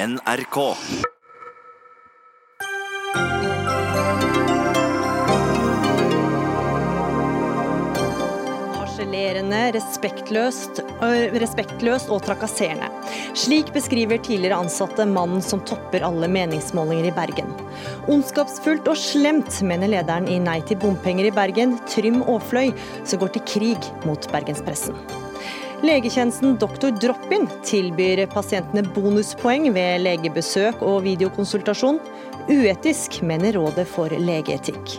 NRK. Harselerende, respektløst, øh, respektløst og trakasserende. Slik beskriver tidligere ansatte mannen som topper alle meningsmålinger i Bergen. Ondskapsfullt og slemt, mener lederen i Nei til bompenger i Bergen, Trym Aafløy, som går til krig mot bergenspressen. Legetjenesten Dr. Drop-in tilbyr pasientene bonuspoeng ved legebesøk og videokonsultasjon. Uetisk, mener Rådet for legeetikk.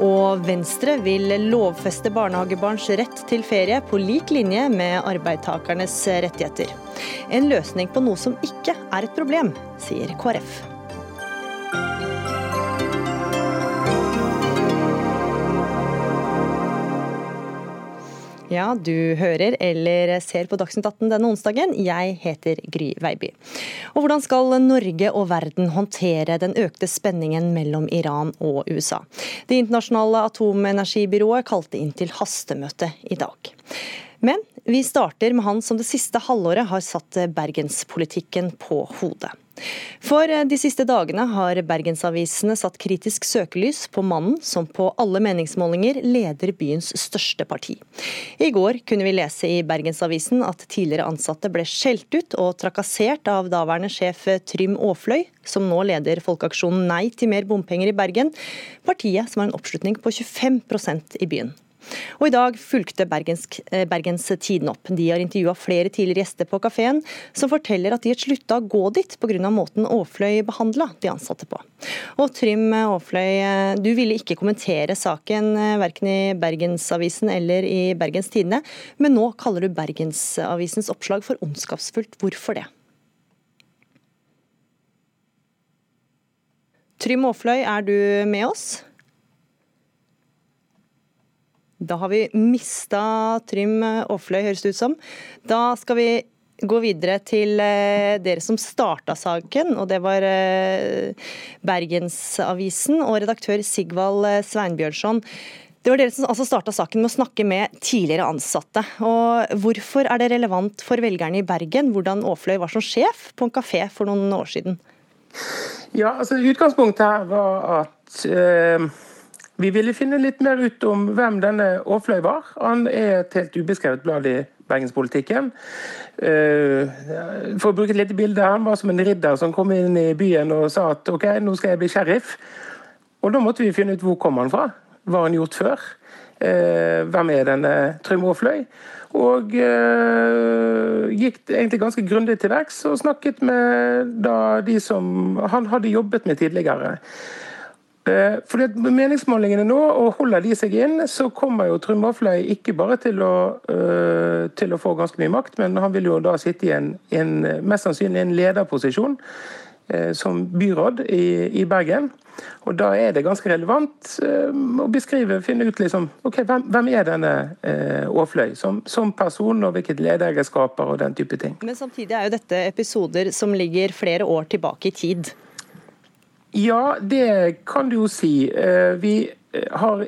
Og Venstre vil lovfeste barnehagebarns rett til ferie på lik linje med arbeidstakernes rettigheter. En løsning på noe som ikke er et problem, sier KrF. Ja, du hører eller ser på Dagsnytt 18 denne onsdagen. Jeg heter Gry Veiby. Og hvordan skal Norge og verden håndtere den økte spenningen mellom Iran og USA? Det internasjonale atomenergibyrået kalte inn til hastemøte i dag. Men vi starter med han som det siste halvåret har satt bergenspolitikken på hodet. For de siste dagene har bergensavisene satt kritisk søkelys på mannen som på alle meningsmålinger leder byens største parti. I går kunne vi lese i Bergensavisen at tidligere ansatte ble skjelt ut og trakassert av daværende sjef Trym Aafløy, som nå leder folkeaksjonen Nei til mer bompenger i Bergen, partiet som har en oppslutning på 25% i byen. Og I dag fulgte Bergens, Bergens Tiden opp. De har intervjua flere tidligere gjester på kafeen, som forteller at de har slutta å gå dit pga. måten Aafløy behandla de ansatte på. Og Trym Aafløy, du ville ikke kommentere saken verken i Bergensavisen eller i Bergens Tidende, men nå kaller du Bergensavisens oppslag for ondskapsfullt. Hvorfor det? Trym Aafløy, er du med oss? Da har vi mista Trym Aafløy, høres det ut som. Da skal vi gå videre til eh, dere som starta saken, og det var eh, Bergensavisen og redaktør Sigvald eh, Sveinbjørnson. Det var dere som altså starta saken med å snakke med tidligere ansatte. Og Hvorfor er det relevant for velgerne i Bergen hvordan Aafløy var som sjef på en kafé for noen år siden? Ja, altså Utgangspunktet her var at øh vi ville finne litt mer ut om hvem denne Aafløy var. Han er et helt ubeskrevet blad i bergenspolitikken. For å bruke et lite bilde, Han var som en ridder som kom inn i byen og sa at ok, nå skal jeg bli sheriff. Og Da måtte vi finne ut hvor kom han fra. Hva har han gjort før? Hvem er denne Trym Aafløy? Og gikk egentlig ganske grundig til verks og snakket med de som han hadde jobbet med tidligere. Fordi at Meningsmålingene nå, og holder de seg inn, så kommer jo Trym Vafløy ikke bare til å, uh, til å, få ganske mye makt, men han vil jo da sitte i en, en mest sannsynlig en lederposisjon uh, som byråd i, i, Bergen. Og Da er det ganske relevant å beskrive, finne ut liksom, ok, hvem, hvem er denne Åfløy som, som, person, og hvilket lederegenskaper og den type ting. Men samtidig er jo dette episoder som ligger flere år tilbake i tid. Ja, det kan du jo si. Vi har,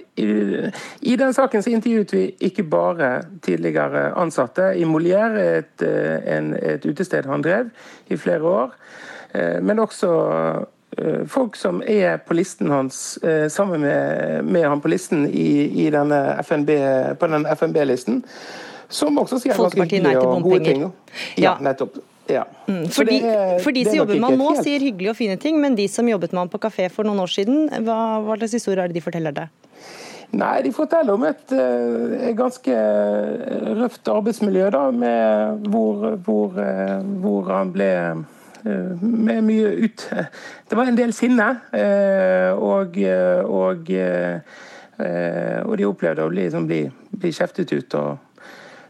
I den saken så intervjuet vi ikke bare tidligere ansatte i Molière, et, en, et utested han drev i flere år, men også folk som er på listen hans, sammen med, med han på listen i, i FNB, på den FNB-listen. Som også sier ganske hyggelige og gode ting. Ja, nettopp. Ja. Mm, for, de, er, for de som jobber med han nå, helt... sier hyggelige og fine ting, men de som jobbet med han på kafé for noen år siden, hva, hva slags historie er det de forteller deg? Nei, De forteller om et, et ganske røft arbeidsmiljø, da, med hvor, hvor, hvor han ble med mye ut Det var en del sinne, og, og, og de opplevde å bli, liksom, bli, bli kjeftet ut. og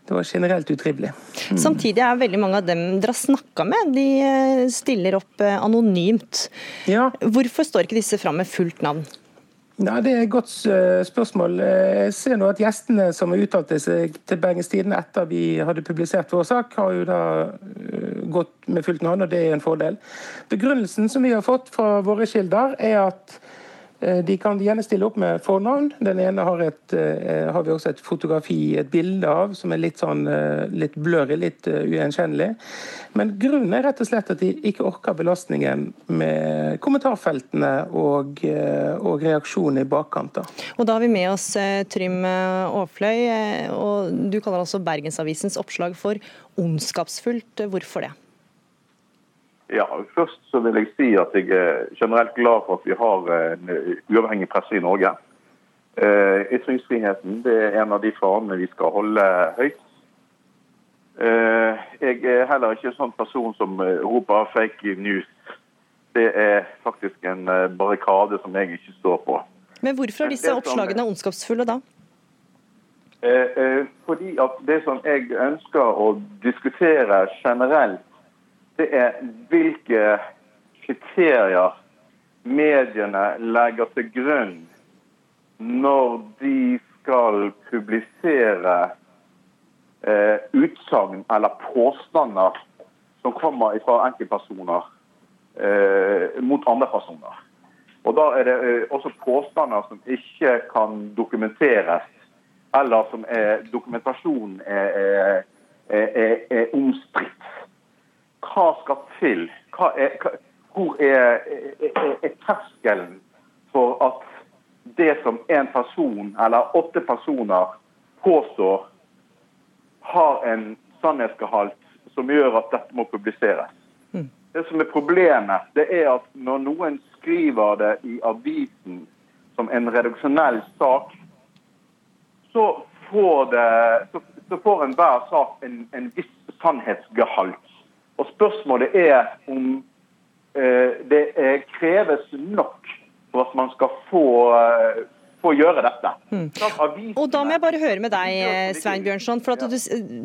det var generelt utrivelig. Mm. Samtidig er veldig mange av dem dere har snakka med, de eh, stiller opp eh, anonymt. Ja. Hvorfor står ikke disse fram med fullt navn? Nei, Det er et godt eh, spørsmål. Jeg ser nå at Gjestene som har uttalt seg til Bergens Tidende etter vi hadde publisert vår sak, har jo da gått med fullt navn, og det er en fordel. Begrunnelsen som vi har fått fra våre kilder, er at de kan gjerne stille opp med fornavn. Den ene har, et, eh, har vi også et fotografi, et bilde av, som er litt sånn eh, litt blurry, litt ugjenkjennelig. Men grunnen er rett og slett at de ikke orker belastningen med kommentarfeltene og, og reaksjonene i bakkant. Og da har vi med oss Trym Aafløy, og du kaller altså Bergensavisens oppslag for ondskapsfullt. Hvorfor det? Ja, Først så vil jeg si at jeg er generelt glad for at vi har en uavhengig presse i Norge. Eh, ytringsfriheten det er en av de farene vi skal holde høyt. Eh, jeg er heller ikke en sånn person som eh, roper fake news. Det er faktisk en barrikade som jeg ikke står på. Men hvorfor er disse oppslagene ondskapsfulle da? Fordi at det som jeg ønsker å diskutere generelt det er hvilke kriterier mediene legger til grunn når de skal publisere eh, utsagn eller påstander som kommer fra enkeltpersoner eh, mot andre personer. Og Da er det eh, også påstander som ikke kan dokumenteres, eller som er, dokumentasjonen er, er, er, er omstridt hva skal til? Hva er, hva, hvor er, er, er terskelen for at det som en person eller åtte personer påstår, har en sannhetsgehalt som gjør at dette må publiseres. Mm. Det som er Problemet det er at når noen skriver det i avisen som en reduksjonell sak, så får, det, så, så får enhver sak en, en viss sannhetsgehalt. Og Spørsmålet er om eh, det kreves nok for at man skal få, eh, få gjøre dette. Mm. Og Da må jeg bare høre med deg, Svein Bjørnson. for du,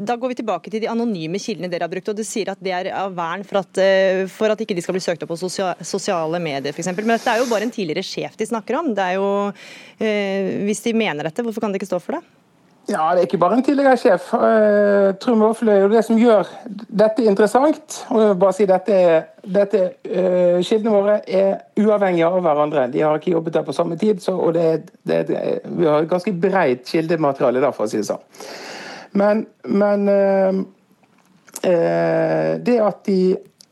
Da går vi tilbake til de anonyme kildene dere har brukt. og Du sier at det er av vern for at, eh, for at ikke de skal bli søkt opp på sosiale medier f.eks. Men dette er jo bare en tidligere sjef de snakker om. Det er jo, Hvis de mener dette, hvorfor kan de ikke stå for det? Ja, Det er ikke bare en tidligere sjef. Uh, Trym Aafløy jo det som gjør dette interessant og jeg vil bare si dette, dette uh, Kildene våre er uavhengige av hverandre. De har ikke jobbet der på samme tid. Så, og det, det, vi har et ganske breit kildemateriale der, for å si det sånn. Men, men uh, det at de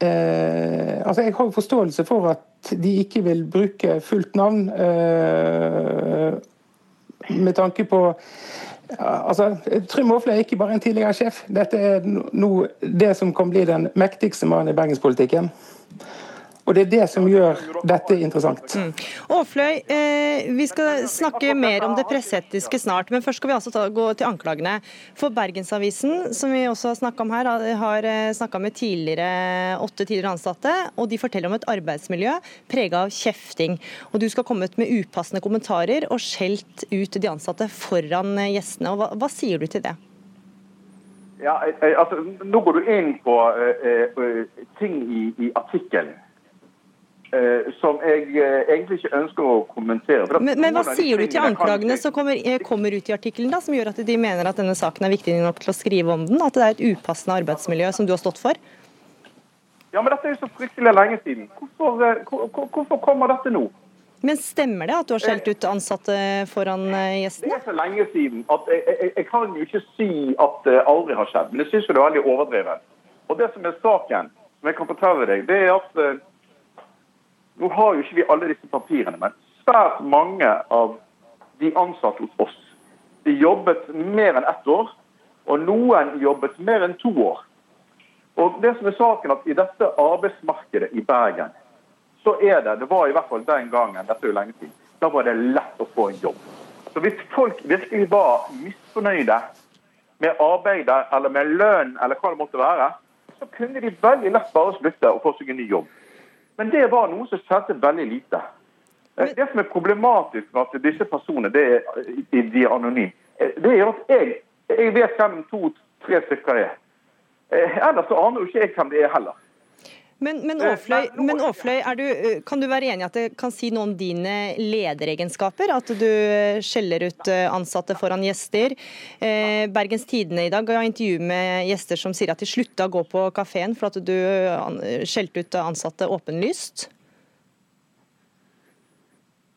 altså Jeg har forståelse for at de ikke vil bruke fullt navn med tanke på altså, Trym Aafle er ikke bare en tidligere sjef. Dette er no, det som kan bli den mektigste mannen i bergenspolitikken. Og Det er det som gjør dette interessant. Mm. Åfløy, eh, vi skal snakke mer om det presseetiske snart, men først skal vi altså ta, gå til anklagene. For Bergensavisen, som vi også har snakka om her, har eh, snakka med tidligere, åtte tidligere ansatte, og de forteller om et arbeidsmiljø prega av kjefting. Og du skal komme ut med upassende kommentarer og skjelt ut de ansatte foran gjestene. Og hva, hva sier du til det? Ja, altså, Nå går du inn på uh, uh, ting i, i artikkelen. Eh, som jeg eh, egentlig ikke ønsker å kommentere. Men, men, hva sier du til anklagene som kommer, eh, kommer, ut i artikkelen, som gjør at de mener at denne saken er viktig nok til å skrive om den? At det er et upassende arbeidsmiljø som du har stått for? Ja, men Dette er jo så fryktelig lenge siden. Hvorfor, hvor, hvorfor kommer dette nå? Men stemmer det at du har skjelt ut ansatte foran gjestene? Det er så lenge siden at jeg, jeg, jeg kan jo ikke si at det aldri har skjedd. Men jeg syns det er veldig overdrevet. Og det som er saken, som jeg kan fortelle deg, det er at nå har jo ikke vi alle disse papirene, men svært mange av de ansatte hos oss de jobbet mer enn ett år, og noen jobbet mer enn to år. Og det som er saken at I dette arbeidsmarkedet i Bergen, så er det det var i hvert fall den gangen, dette er jo lenge siden, da var det lett å få en jobb. Så Hvis folk virkelig var misfornøyde med arbeidet eller med lønn, eller hva det måtte være, så kunne de veldig lett bare slutte og få seg en ny jobb. Men det var noe som skjedde veldig lite. Eh, det som er problematisk med at disse personene det er, de er anonyme, eh, det er at jeg, jeg vet hvem to-tre stykker er. Eh, ellers så aner jo ikke jeg hvem det er heller. Men, men, Åfløy, men Åfløy du, kan du være enig i at det kan si noe om dine lederegenskaper? At du skjeller ut ansatte foran gjester? Bergens Tidende i dag ga intervju med gjester som sier at de slutta å gå på kafeen for at du skjelte ut ansatte åpenlyst?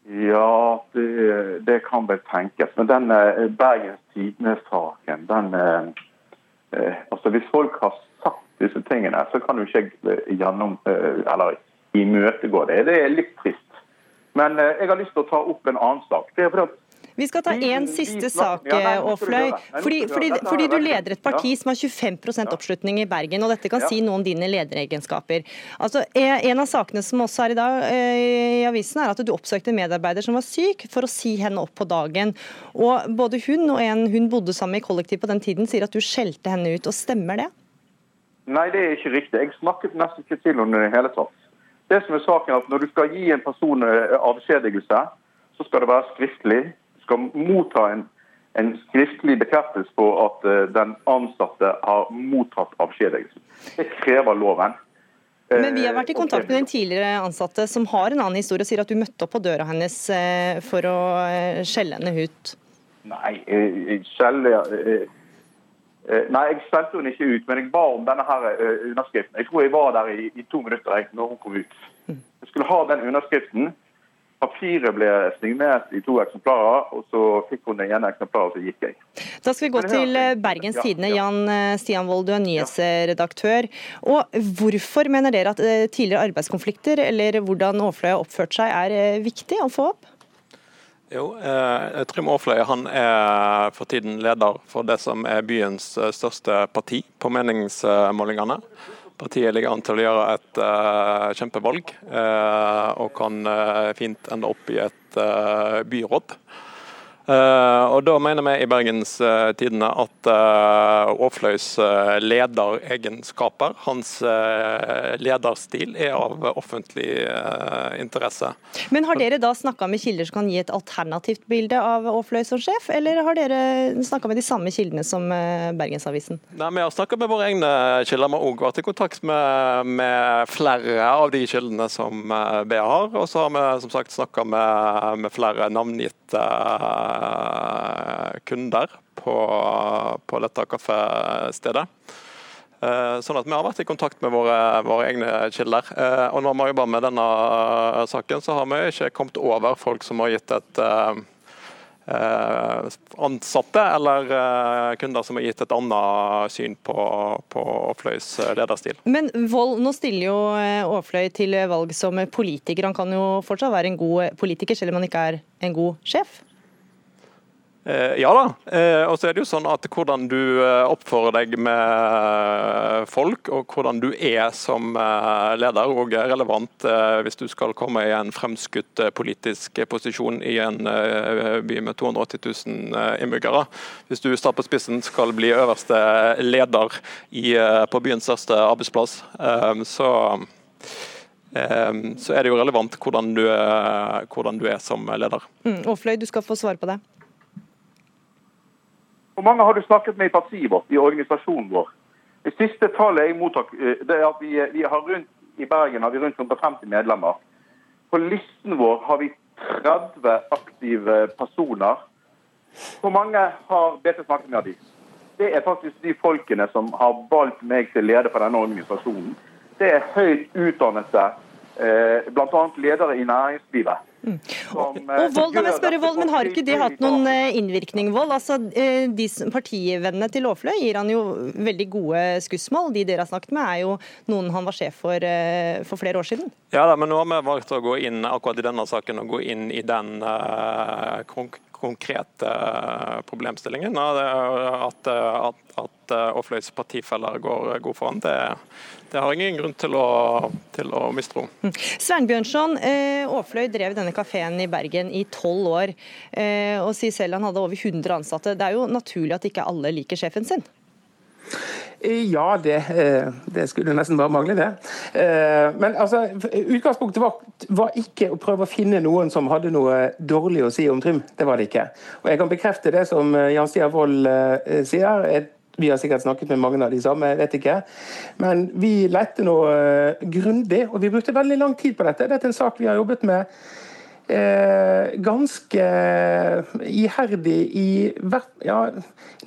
Ja, det, det kan vel tenkes. Men den eh, Bergens Tidende-saken, den eh, eh, Altså, hvis folk har disse tingene, så kan jo ikke jeg eh, gjennom eh, Eller imøtegå det. Det er litt trist. Men eh, jeg har lyst til å ta opp en annen sak. Det er fordi at Vi skal ta én siste sak, du Aafløy. nå Fordi, du fordi, fordi du leder et parti som har 25% oppslutning i Bergen, og dette kan si noe om dine lederegenskaper. Altså, En av sakene som også er i dag i avisen, er at du oppsøkte en medarbeider som var syk, for å si henne opp på dagen. Og Både hun og en hun bodde sammen med i kollektiv på den tiden, sier at du skjelte henne ut. og Stemmer det? Nei, det er ikke riktig. Jeg snakket nesten ikke til henne i det hele tatt. Det som er saken er at Når du skal gi en person eh, avskjedigelse, så skal det være skriftlig. Du skal motta en, en skriftlig bekreftelse på at eh, den ansatte har mottatt avskjedigelsen. Det krever loven. Men vi har vært i Eh, kontakt med den tidligere ansatte som har en annen historie, og sier at du møtte opp på døra hennes for å skjelle henne ut. Nei, skjelle Nei, jeg sendte henne ikke ut, men jeg ba om denne her eh, underskriften. Jeg tror jeg var der i, i to minutter jeg, når hun kom ut. Jeg skulle ha den underskriften. Papiret ble signert i to eksemplarer, og så fikk hun det ene eksemplaret, og så gikk jeg. Da skal vi gå til eh, Bergens Tidende. ja. Jan eh, Stian Wold, du er nyhetsredaktør. Og Hvorfor mener dere at eh, tidligere arbeidskonflikter, eller hvordan Åfløy har oppført seg, er eh, viktig å få opp? Jo, eh, Trym Aafløy han er for tiden leder for det som er byens eh, største parti på meningsmålingene. Partiet ligger an til å gjøre et eh, kjempevalg, eh, og kan eh, fint ende opp i et eh, byråd. Eh, og Da mener vi i Bergens eh, Tidende at Aafløys eh, lederegenskaper, hans eh, lederstil, er av offentlig eh, interesse. Men Har dere da snakka med kilder som kan gi et alternativt bilde av Aafløy som sjef, eller har dere snakka med de samme kildene som eh, Bergensavisen? Nei, Vi har snakka med våre egne kilder. Vi har òg vært i kontakt med, med, flere av de kildene som eh, BA har. Og så har vi som sagt snakka med, med flere navngitte eh, kunder på, på dette kaffestedet. Eh, Sånn at Vi har vært i kontakt med våre, våre egne kilder. Eh, Og når vi har jobba med denne saken, så har vi ikke kommet over folk som har gitt et eh, eh, ansatte eller eh, kunder som har gitt et annet syn på, på Åfløys lederstil. Men Vold, nå stiller jo Åfløy til valg som politiker. Han kan jo fortsatt være en god politiker, selv om han ikke er en god sjef? Eh, Ja da. Eh, Og så er det jo sånn at hvordan du eh, oppfører deg med folk, og hvordan du er som leder, òg er relevant hvis du skal komme i en fremskutt politisk posisjon i en by med 280 000 eh, innbyggere. Hvis du står på spissen skal bli øverste leder i, på byens største arbeidsplass, så så er det jo relevant hvordan du, hvordan du er som leder. Mm, Fløy, du skal få svare på det. Hvor mange har du snakket med i partiet vårt, i organisasjonen vår? Det siste tallet jeg mottok, eh, det er at vi, vi har rundt, i Bergen har vi rundt 150 medlemmer. På listen vår har vi 30 aktive personer. Hvor mange har BT snakket med av de? Det er faktisk de folkene som har valgt meg til leder for denne organisasjonen. Det er høyt utdannede, bl.a. ledere i næringslivet. som, Og, Og Vold, må jeg spørre Vold, men har ikke det hatt noen eh, innvirkning, Vold? Altså, eh, de Partivennene til Aafløy gir han jo veldig gode skussmål. De dere har snakket med, er jo noen han var sjef for eh, for flere år siden. Ja, da, men nå har vi valgt å gå inn akkurat i denne saken og gå inn i den uh, konk konkrete eh, problemstillingen. At uh, at, at uh, Aafløys partifeller går god foran, det, det har ingen grunn til å, til å mistro. Svein Bjørnson, eh, Aafløy drev denne kafeen i Bergen i tolv år, eh, og sier selv han hadde over 100 ansatte. Det er jo naturlig at ikke alle liker sjefen sin? Ja, det, eh, det skulle nesten bare mangle, det. Eh, Men altså, utgangspunktet var, var ikke å prøve å finne noen som hadde noe dårlig å si om Trym. Det var det ikke. Og jeg kan bekrefte det som eh, Jan Stian Wold eh, sier. Vi har sikkert snakket med mange av de samme, jeg vet ikke. Men vi lette nå eh, grundig, og vi brukte veldig lang tid på dette. Dette er en sak vi har jobbet med eh, ganske iherdig i hvert, ja,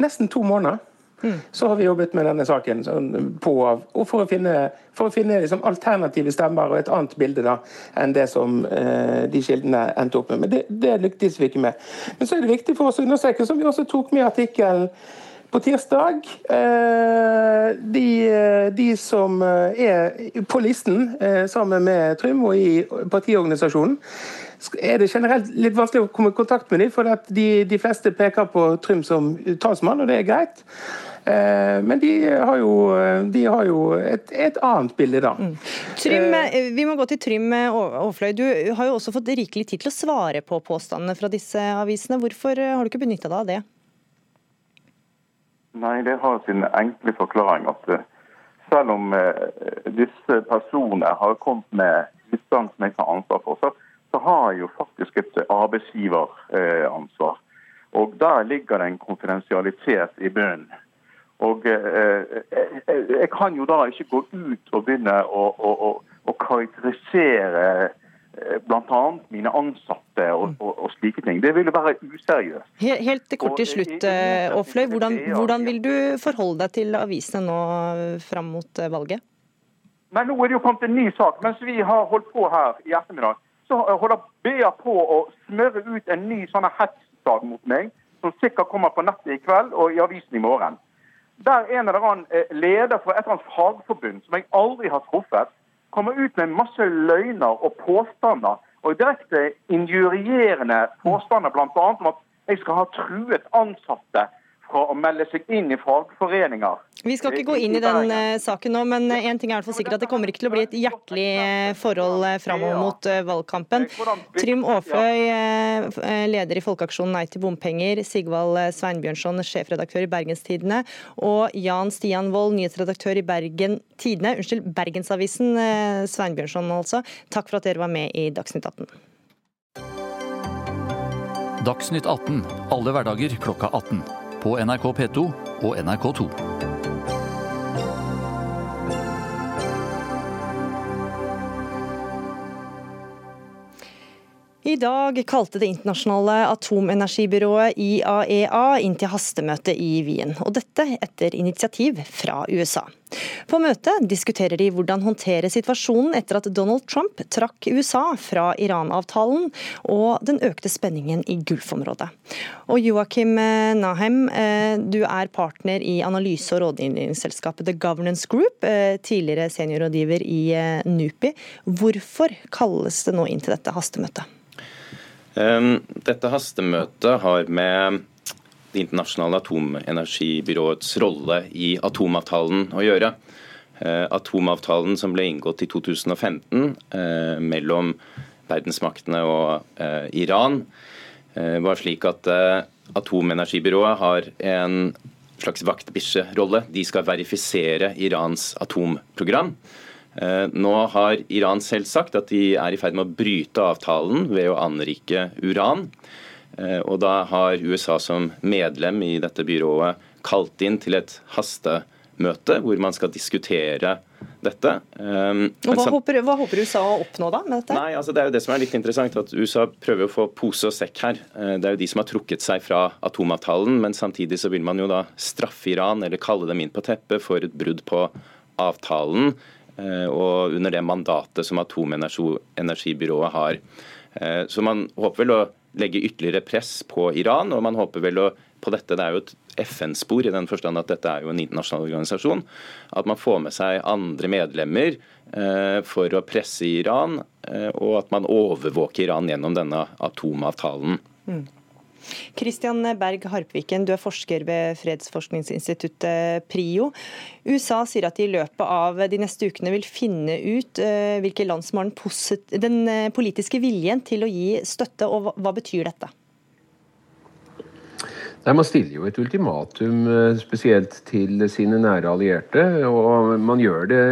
nesten to måneder. Mm. Så har vi jobbet med denne saken sånn, på, og for å finne, for å finne liksom, alternative stemmer og et annet bilde da, enn det som eh, de kildene endte opp med. Men det, det lyktes vi ikke med. Men så er det viktig for oss å understreke, som vi også tok med i artikkelen på tirsdag. Eh, de, de, som er på listen sammen med Trym og i partiorganisasjonen, er det generelt litt vanskelig å komme i kontakt med dem, for de, de, fleste peker på Trym som talsmann, og det er greit. Eh, men de har jo, de har jo et, et, annet bilde, da. Mm. Trym, eh, vi må gå til Trym Aafløy. Du har jo også fått rikelig tid til å svare på påstandene fra disse avisene. Hvorfor har du ikke benytta deg av det? Nei, det har sin enkle forklaring. at eh, selv om disse personene har kommet med utsagn som jeg tar ansvar for, så så har jo faktisk et arbeidsgiveransvar. Og Der ligger det en konfidensialitet i bunnen. Og eh, jeg, Jeg kan jo da ikke gå ut og begynne å, å, å, å karakterisere eh, bl.a. mine ansatte og, og, og, slike ting. Det ville være useriøst. Helt, helt kort til slutt, Aafløy. Hvordan, hvordan vil du forholde deg til avisene nå fram mot valget? Nei, Nå er det jo kommet en ny sak. Mens vi har holdt på her i ettermiddag, så holder BA på å smøre ut en ny sånn hetssak mot meg, som sikkert kommer på nettet i kveld og i avisen i morgen. Der en eller annen eh, leder for et eller annet fagforbund som jeg aldri har truffet, kommer ut med masse løgner og påstander, og direkte injurierende påstander bl.a. om at jeg skal ha truet ansatte fra å melde seg inn i fagforeninger. Vi skal ikke gå inn i den uh, saken nå, men én eh, ting er i hvert fall sikkert at det kommer ikke til å bli et hjertelig uh, forhold framover mot valgkampen. Trym Aaføy, leder i Folkeaksjonen Nei til bompenger, Sigvald Sveinbjørnson, sjefredaktør i Bergenstidene, og Jan Stian Wold, nyhetsredaktør i Bergen Tidene, unnskyld, Bergensavisen, Sveinbjørnson altså. Takk for at dere var med i Dagsnytt 18. Dagsnytt 18 alle hverdager klokka 18 på NRK P2 og NRK2. I dag kalte Det internasjonale atomenergibyrået IAEA e inn til hastemøte i Wien, og dette etter initiativ fra USA. På møtet diskuterer de hvordan håndtere situasjonen etter at Donald Trump trakk USA fra Iran-avtalen og den økte spenningen i Gulfområdet. Og Joakim Nahem, eh, du er partner i analyse- og rådgivningsselskapet The Governance Group, eh, tidligere seniorrådgiver i eh, NUPI. Hvorfor kalles det nå inn til dette hastemøtet? Ehm, dette hastemøtet har med Det internasjonale atomenergibyråets rolle i atomavtalen å gjøre. Eh, atomavtalen som ble inngått i 2015 eh, mellom verdensmaktene og eh, Iran, var slik at atomenergibyrået har en slags vaktbikkjerolle. De skal verifisere Irans atomprogram. Eh, nå har Iran selv sagt at de er i ferd med å bryte avtalen ved å anrike uran. Eh, og da har USA som medlem i dette byrået kalt inn til et hastemøte hvor man skal diskutere dette. Eh, og hva, håper, hva håper, USA å oppnå da med dette? Nei, altså Det er jo det som er litt interessant, at USA prøver å få pose og sekk her. Det er jo de som har trukket seg fra atomavtalen, men samtidig så vil man jo da straffe Iran eller kalle dem inn på teppet for et brudd på avtalen. Eh, og under det mandatet som atomenergibyrået har. Eh, så man håper vel å legge ytterligere press på Iran, og man håper vel å på dette, Det er jo et FN-spor i den forstand at dette er jo en internasjonal organisasjon. At man får med seg andre medlemmer eh, for å presse Iran, og at man overvåker Iran gjennom denne atomavtalen. Mm. Kristian Berg Harpviken, du er forsker ved fredsforskningsinstituttet PRIO. USA sier at de i løpet av de neste ukene vil finne ut eh, hvilke land som har den, den eh, politiske viljen til å gi støtte, og hva betyr dette? Nei, Man stiller jo et ultimatum eh, spesielt til sine nære allierte. og man gjør det,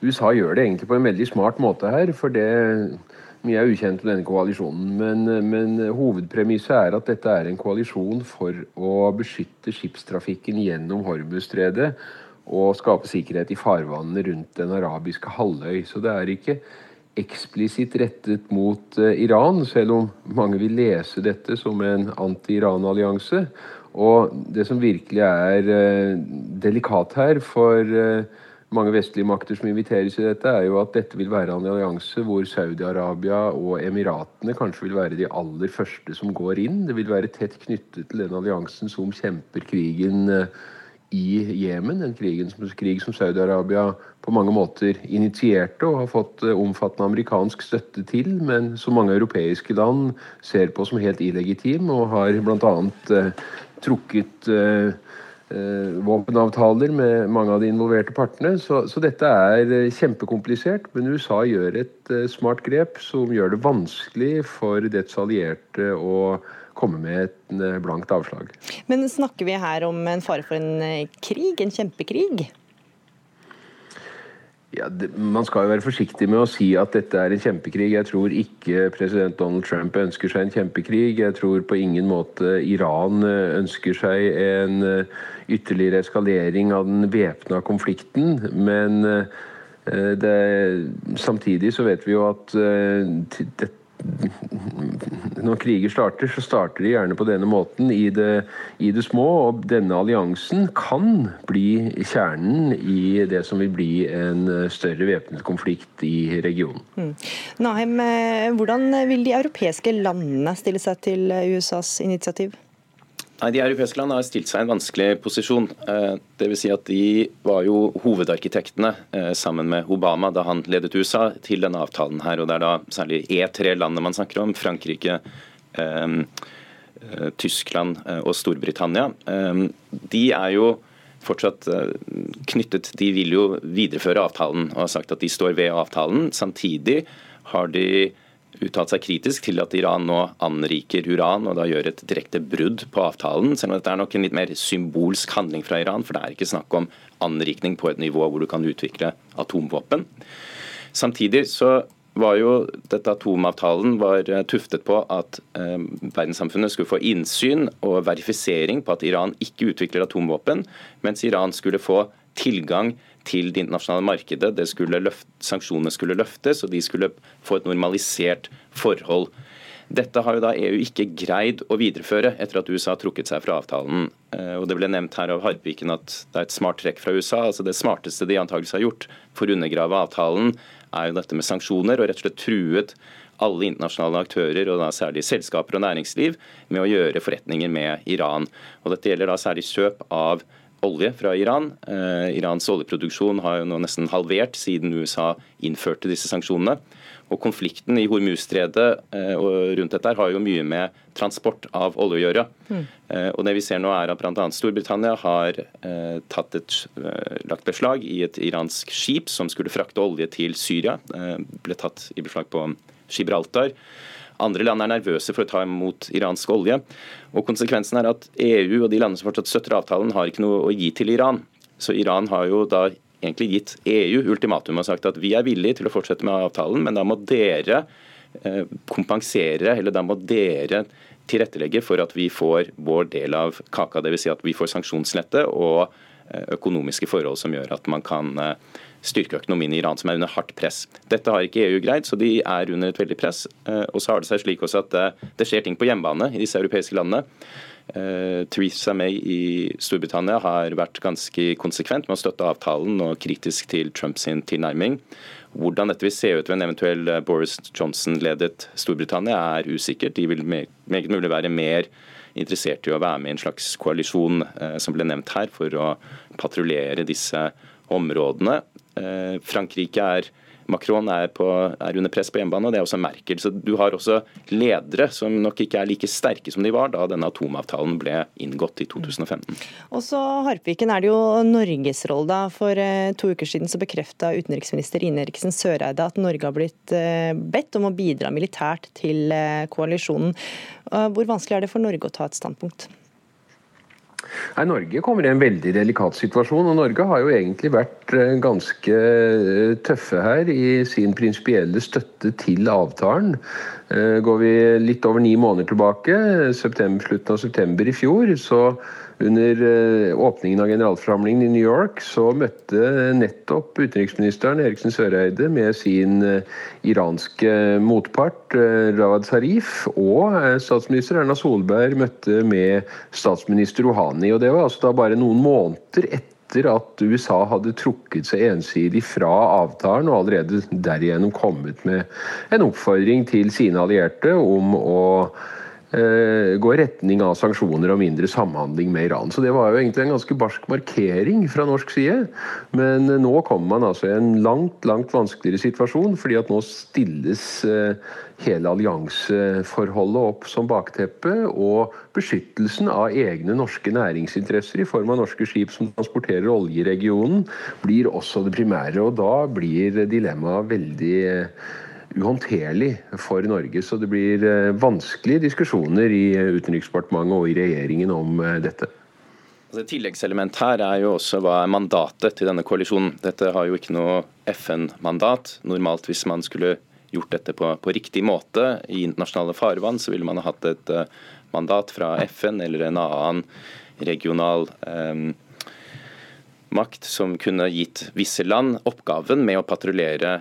USA gjør det egentlig på en veldig smart måte her. for det mye er ukjent om denne koalisjonen, men, men, hovedpremisset er at dette er en koalisjon for å beskytte skipstrafikken gjennom Hormuzstredet og skape sikkerhet i farvannene rundt den arabiske halvøy. Så det er ikke eksplisitt rettet mot uh, Iran, selv om mange vil lese dette som en anti-Iran-allianse. Og det som virkelig er eh, delikat her for eh, mange vestlige makter som inviteres i dette, er jo at dette vil være en allianse hvor Saudi-Arabia og Emiratene kanskje vil være de aller første som går inn. Det vil være tett knyttet til den alliansen som kjemper krigen i Jemen. En krigen, krig som Saudi-Arabia på mange måter initierte og har fått omfattende amerikansk støtte til, men som mange europeiske land ser på som helt illegitim, og har bl.a. Eh, trukket eh, eh, våpenavtaler med mange av de involverte partene. Så, så, dette er eh, kjempekomplisert, men USA gjør et eh, smart grep som gjør det vanskelig for dets allierte å komme med et eh, blankt avslag. Men snakker vi her om en fare for en krig, en kjempekrig? Ja, det, Man skal jo være forsiktig med å si at dette er en kjempekrig. Jeg tror ikke president Donald Trump ønsker seg en kjempekrig. Jeg tror på ingen måte Iran eh, ønsker seg en eh, ytterligere eskalering av den væpna konflikten. Men eh, det, samtidig så vet vi jo at dette når kriger starter, så starter de gjerne på denne måten i det, i det, små. Og denne alliansen kan bli kjernen i det som vil bli en større væpnet konflikt i regionen. Mm. Nahem, eh, hvordan vil de europeiske landene stille seg til USAs initiativ? Nei, De europeiske landene har stilt seg i en vanskelig posisjon. Eh, det vil si at De var jo hovedarkitektene eh, sammen med Obama da han ledet USA til denne avtalen. her, og Det er da særlig E3-landene man snakker om. Frankrike, eh, Tyskland og Storbritannia. De er jo fortsatt knyttet De vil jo videreføre avtalen og har sagt at de står ved avtalen. Samtidig har de uttalt seg kritisk til at Iran nå anriker uran og da gjør et direkte brudd på avtalen. Selv om dette er nok en litt mer symbolsk handling fra Iran, for det er ikke snakk om anrikning på et nivå hvor du kan utvikle atomvåpen. Samtidig så var jo dette atomavtalen var tuftet på at eh, verdenssamfunnet skulle få innsyn og verifisering på at Iran ikke utvikler atomvåpen, mens Iran skulle få tilgang til det internasjonale markedet. Det skulle løft, sanksjonene skulle løftes, og de skulle få et normalisert forhold. Dette har jo da EU ikke greid å videreføre etter at USA har trukket seg fra avtalen. Eh, og Det ble nevnt her av Harpviken at det er et smart trekk fra USA. altså Det smarteste de antakeligvis har gjort for å undergrave avtalen, er jo dette med sanksjoner, og rett og slett truet alle internasjonale aktører, og da særlig selskaper og næringsliv, med å gjøre forretninger med Iran. Og Dette gjelder da særlig kjøp av olje fra Iran. Eh, Irans oljeproduksjon har jo nå nesten halvert siden USA innførte disse sanksjonene. Og Konflikten i Hormuzstredet eh, og rundt dette har jo mye med transport av olje å gjøre. Mm. Eh, og det vi ser nå er at bl.a. Storbritannia har et, lagt beslag i et iransk skip som skulle frakte olje til Syria. Ble tatt i beslag på Gibraltar. Andre land er nervøse for å ta imot iransk olje. Og Konsekvensen er at EU og de landene som fortsatt støtter avtalen, har ikke noe å gi til Iran. Så Iran har jo da egentlig gitt EU ultimatum og sagt at vi er villige til å fortsette med avtalen, men da må dere eh, kompensere, eller da må dere tilrettelegge for at vi får vår del av kaka. Dvs. Si at vi får sanksjonslette og eh, økonomiske forhold som gjør at man kan eh, styrke økonomien i Iran, som er under hardt press. Dette har ikke EU greid, så de er under et veldig press. Eh, og så har det seg slik også at eh, det skjer ting på hjemmebane i disse europeiske landene. Uh, Theresa May i Storbritannia har vært ganske konsekvent med å støtte avtalen og kritisk til Trumps tilnærming. Hvordan dette vil se ut ved en eventuell Boris Johnson-ledet Storbritannia er usikkert. De vil meget mulig være mer interessert i å være med i en slags koalisjon som ble nevnt her, for å patruljere disse områdene. Eh, Frankrike er Macron er, på, er, under press på hjemmebane, og det er også Merkel. Så du har også ledere som nok ikke er like sterke som de var da denne atomavtalen ble inngått i 2015. Og så Harpviken er det jo Norges rolle. da. For eh, to uker siden så bekrefta utenriksminister Ine Eriksen Søreide at Norge har blitt eh, bedt om å bidra militært til koalisjonen. Hvor vanskelig er det for Norge å ta et standpunkt? Nei, Norge kommer i en veldig delikat situasjon. og Norge har jo egentlig vært eh, ganske eh, tøffe her i sin prinsipielle støtte til avtalen. Eh, går vi litt over ni måneder tilbake, slutten av september i fjor, så under åpningen av generalforsamlingen i New York så møtte nettopp utenriksministeren Eriksen Søreide med sin iranske motpart Rawad Zarif, og statsminister Erna Solberg møtte med statsminister Rouhani. Og det var altså da bare noen måneder etter at USA hadde trukket seg ensidig fra avtalen og allerede derigjennom kommet med en oppfordring til sine allierte om å eh, gå i retning av sanksjoner og mindre samhandling med Iran. Så det var jo egentlig en ganske barsk markering fra norsk side. Men nå kommer man altså i en langt, langt vanskeligere situasjon, fordi at nå stilles eh, hele allianseforholdet opp som bakteppe, og beskyttelsen av egne norske næringsinteresser i form av norske skip som transporterer olje i regionen, blir også det primære. Og da blir dilemmaet veldig eh, uhåndterlig for Norge. Så det blir eh, vanskelige diskusjoner i Utenriksdepartementet og i regjeringen om eh, dette. Altså, et tilleggselement her er jo også hva er mandatet til denne koalisjonen. Dette har jo ikke noe FN-mandat. Normalt hvis man skulle gjort dette på, på, riktig måte i internasjonale farvann, så ville man ha hatt et uh, mandat fra FN eller en annen regional um, makt som kunne gitt visse land oppgaven med å patruljere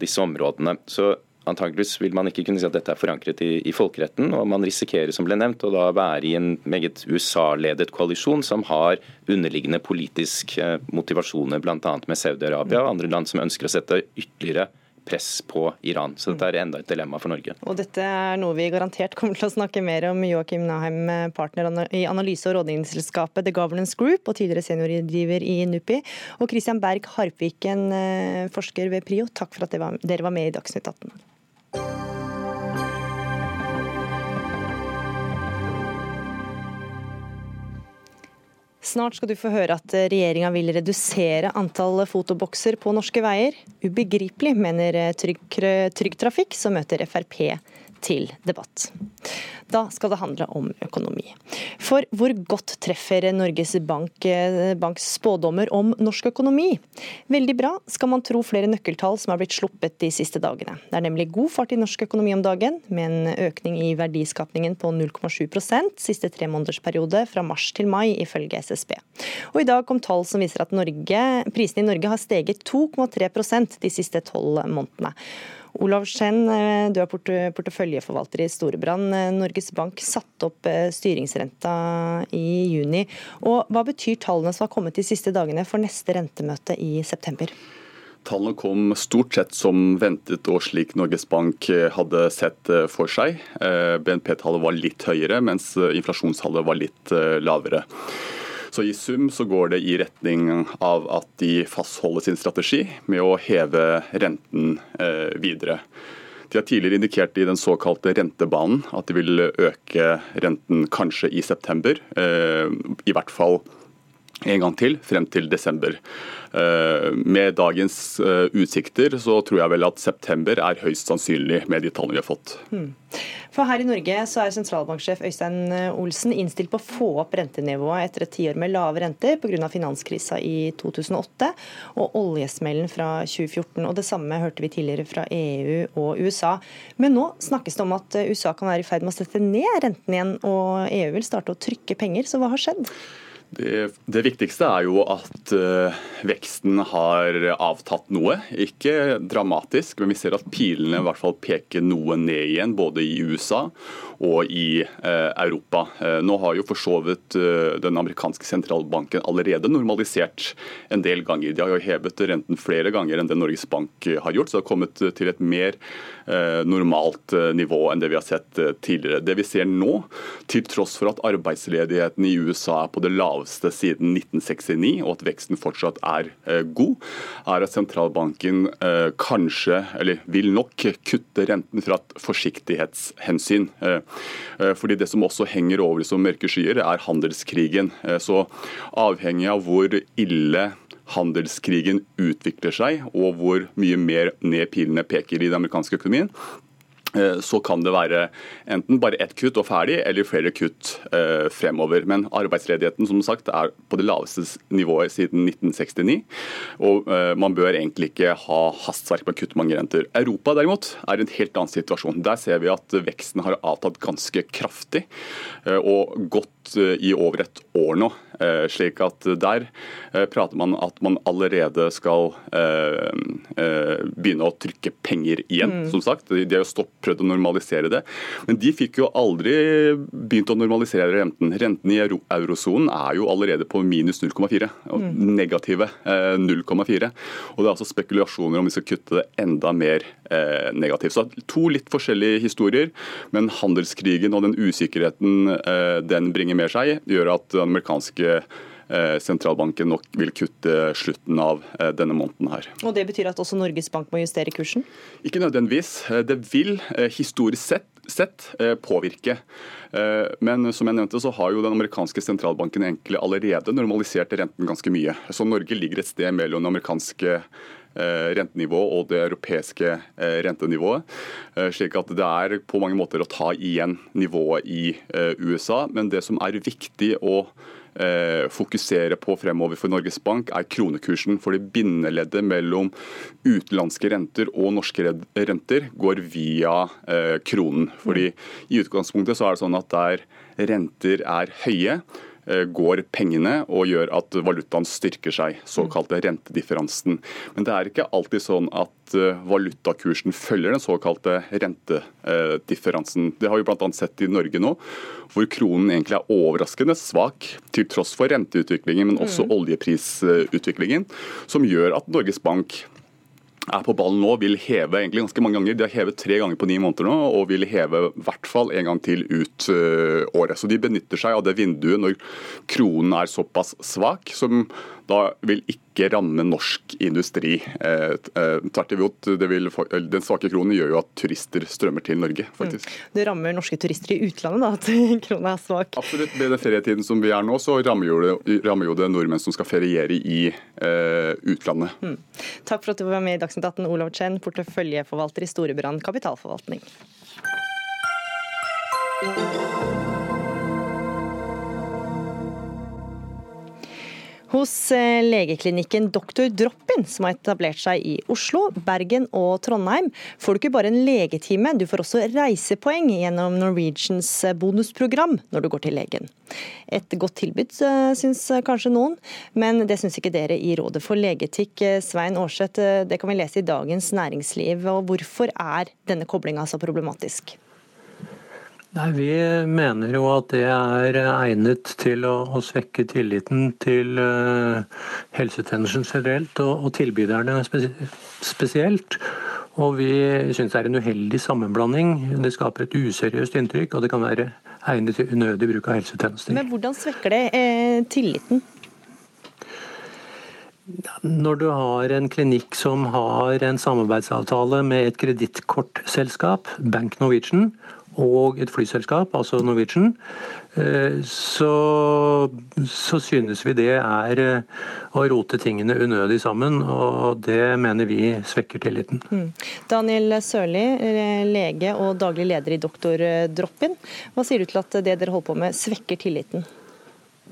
disse områdene. Så Antakeligvis vil man ikke kunne si at dette er forankret i, i, folkeretten, og man risikerer som ble nevnt, å da være i en meget USA-ledet koalisjon som har underliggende politisk motivasjoner, bl.a. med Saudi-Arabia og andre land som ønsker å sette ytterligere press på Iran. Så dette er enda et dilemma for Norge. Og dette er noe vi garantert kommer til å snakke mer om. Joakim Naheim, partner i analyse- og rådgivningsselskapet The Governance Group og tidligere seniorrådgiver i NUPI. Og Christian Berg Harpviken, eh, forsker ved PRIO, takk for at dere var med i Dagsnytt 18. Snart skal du få høre at regjeringa vil redusere antall fotobokser på norske veier. Ubegripelig, mener Trygg, Trygg Trafikk, som møter Frp til debatt. Da skal det handle om økonomi. For hvor godt treffer Norges Bank, eh, Banks spådommer om norsk økonomi? Veldig bra, skal man tro flere nøkkeltall som er blitt sluppet de siste dagene. Det er nemlig god fart i norsk økonomi om dagen, med en økning i verdiskapningen på 0,7% siste tremånedersperiode fra mars til mai, ifølge SSB. Og I dag kom tall som viser at Norge, prisene i Norge har steget 2,3% de siste tolv månedene. Olav Skjenn, eh, du er porteføljeforvalter i Storebrand. Eh, Norges Bank satte opp eh, styringsrenta i juni. Og Hva betyr tallene som har kommet de siste dagene for neste rentemøte i september? Tallene kom stort sett som ventet og slik Norges Bank hadde sett for seg. BNP-tallet var litt høyere, mens inflasjonstallet var litt lavere. Så I sum så går det i retning av at de fastholder sin strategi med å heve renten eh, videre. De har tidligere indikert i den såkalte rentebanen at de vil øke renten kanskje i september. Eh, I hvert fall en gang til frem til desember. Eh, med dagens eh, utsikter så tror jeg vel at september er høyst sannsynlig med de tallene vi har fått. Hmm. For her i Norge så er sentralbanksjef Øystein eh, Olsen innstilt på å få opp rentenivået etter et tiår med lave renter pga. finanskrisa i 2008 og oljesmellen fra 2014. Og Det samme hørte vi tidligere fra EU og USA. Men nå snakkes det om at USA kan være i ferd med å sette ned renten igjen, og EU vil starte å trykke penger. Så hva har skjedd? Det, det, viktigste er jo at uh, veksten har avtatt noe. Ikke dramatisk, men vi ser at pilene i hvert fall peker noe ned igjen, både i USA og i uh, Europa. Uh, nå har jo for så vidt den amerikanske sentralbanken allerede normalisert en del ganger. De har jo hevet renten flere ganger enn det Norges Bank har gjort, så det har kommet til et mer normalt nivå enn det vi har sett tidligere. Det vi ser nå, til tross for at arbeidsledigheten i USA er på det lave laveste siden 1969, og at veksten fortsatt er eh, god, er at sentralbanken eh, kanskje, eller vil nok, kutte renten fra et forsiktighetshensyn. Eh, fordi Det som også henger over som mørke skyer, er handelskrigen. Så avhengig av hvor ille handelskrigen utvikler seg, og hvor mye mer ned pilene peker i den amerikanske økonomien, så kan det være enten bare ett kutt og ferdig, eller flere kutt eh, fremover. Men arbeidsledigheten som sagt er på det laveste nivået siden 1969. Og eh, man bør egentlig ikke ha hastverk med å kutte mange renter. Europa derimot er en helt annen situasjon. Der ser vi at veksten har avtatt ganske kraftig. Og godt gått i over et år nå. slik at Der prater man at man allerede skal begynne å trykke penger igjen. Mm. som sagt. De har jo stopp, prøvd å normalisere det. Men de fikk jo aldri begynt å normalisere renten. Renten i eurosonen er jo allerede på minus 0,4. Mm. Negative 0,4. Og det er altså spekulasjoner om vi skal kutte det enda mer eh, negativt. Så To litt forskjellige historier, men handelskrigen og den usikkerheten eh, den bringer med seg, gjør at den amerikanske eh, sentralbanken nok vil kutte slutten av eh, denne måneden her. Og Det betyr at også Norges Bank må justere kursen? Ikke nødvendigvis. Det vil historisk sett, sett påvirke. Men som jeg nevnte, så har jo den amerikanske sentralbanken egentlig allerede normalisert renten ganske mye. Så Norge ligger et sted mellom den amerikanske rentenivået rentenivå og det europeiske eh, rentenivået. Eh, slik at det er på mange måter å ta igjen nivået i USA. Men det som er viktig å fokusere på fremover for Norges Bank, er kronekursen. Fordi bindeleddet mellom utenlandske renter og norske renter går via kronen. Fordi I utgangspunktet så er det sånn at der renter er høye, Eh, går pengene og gjør at valutaen styrker seg, såkalte rentedifferansen. Men det er ikke alltid sånn at eh, valutakursen følger den såkalte rentedifferansen. Det har vi bl.a. sett i Norge nå, hvor kronen egentlig er overraskende svak til tross for renteutviklingen, men også mm. oljeprisutviklingen, som gjør at Norges Bank er på ballen nå, vil heve egentlig ganske mange ganger. De har hevet tre ganger på ni måneder nå, og vil heve i hvert fall en gang til ut uh, året. Så de benytter seg av det vinduet når kronen er såpass svak, som da vil ikke ramme norsk industri. Tvert eh, tvert imot, Den svake kronen gjør jo at turister strømmer til Norge, faktisk. Mm. Det rammer norske turister i utlandet da, at krona er svak? Absolutt. Med den ferietiden som vi er nå, så rammer jo det, rammer jo det nordmenn som skal feriere i uh, utlandet. Mm. Takk for at du var med i Dagsnytt 18, Olav Chen, porteføljeforvalter i Storebrand kapitalforvaltning. Hos eh, legeklinikken Dr. Droppin, som har etablert seg i Oslo, Bergen og Trondheim, får du ikke bare en legetime, du får også reisepoeng gjennom Norwegians eh, bonusprogram når du går til legen. Et godt tilbud, eh, syns kanskje noen, men det syns ikke dere i Rådet for legeetikk. Svein Aarseth, det kan vi lese i Dagens Næringsliv. og Hvorfor er denne koblinga så problematisk? Nei, Vi mener jo at det er egnet til å, å svekke tilliten til uh, helsetjenesten generelt, og, og tilbyderne spesielt. Og vi syns det er en uheldig sammenblanding. Det skaper et useriøst inntrykk, og det kan være egnet til unødig bruk av helsetjenester. Men hvordan svekker det eh, tilliten? Når du har en klinikk som har en samarbeidsavtale med et kredittkortselskap, Bank Norwegian, og et flyselskap, altså Norwegian, eh, så, så, synes vi det er eh, å rote tingene unødig sammen. Og det mener vi svekker tilliten. Mm. Daniel Sørli, eh, lege og daglig leder i Doktor Droppin. Hva sier du til at det dere holder på med svekker tilliten?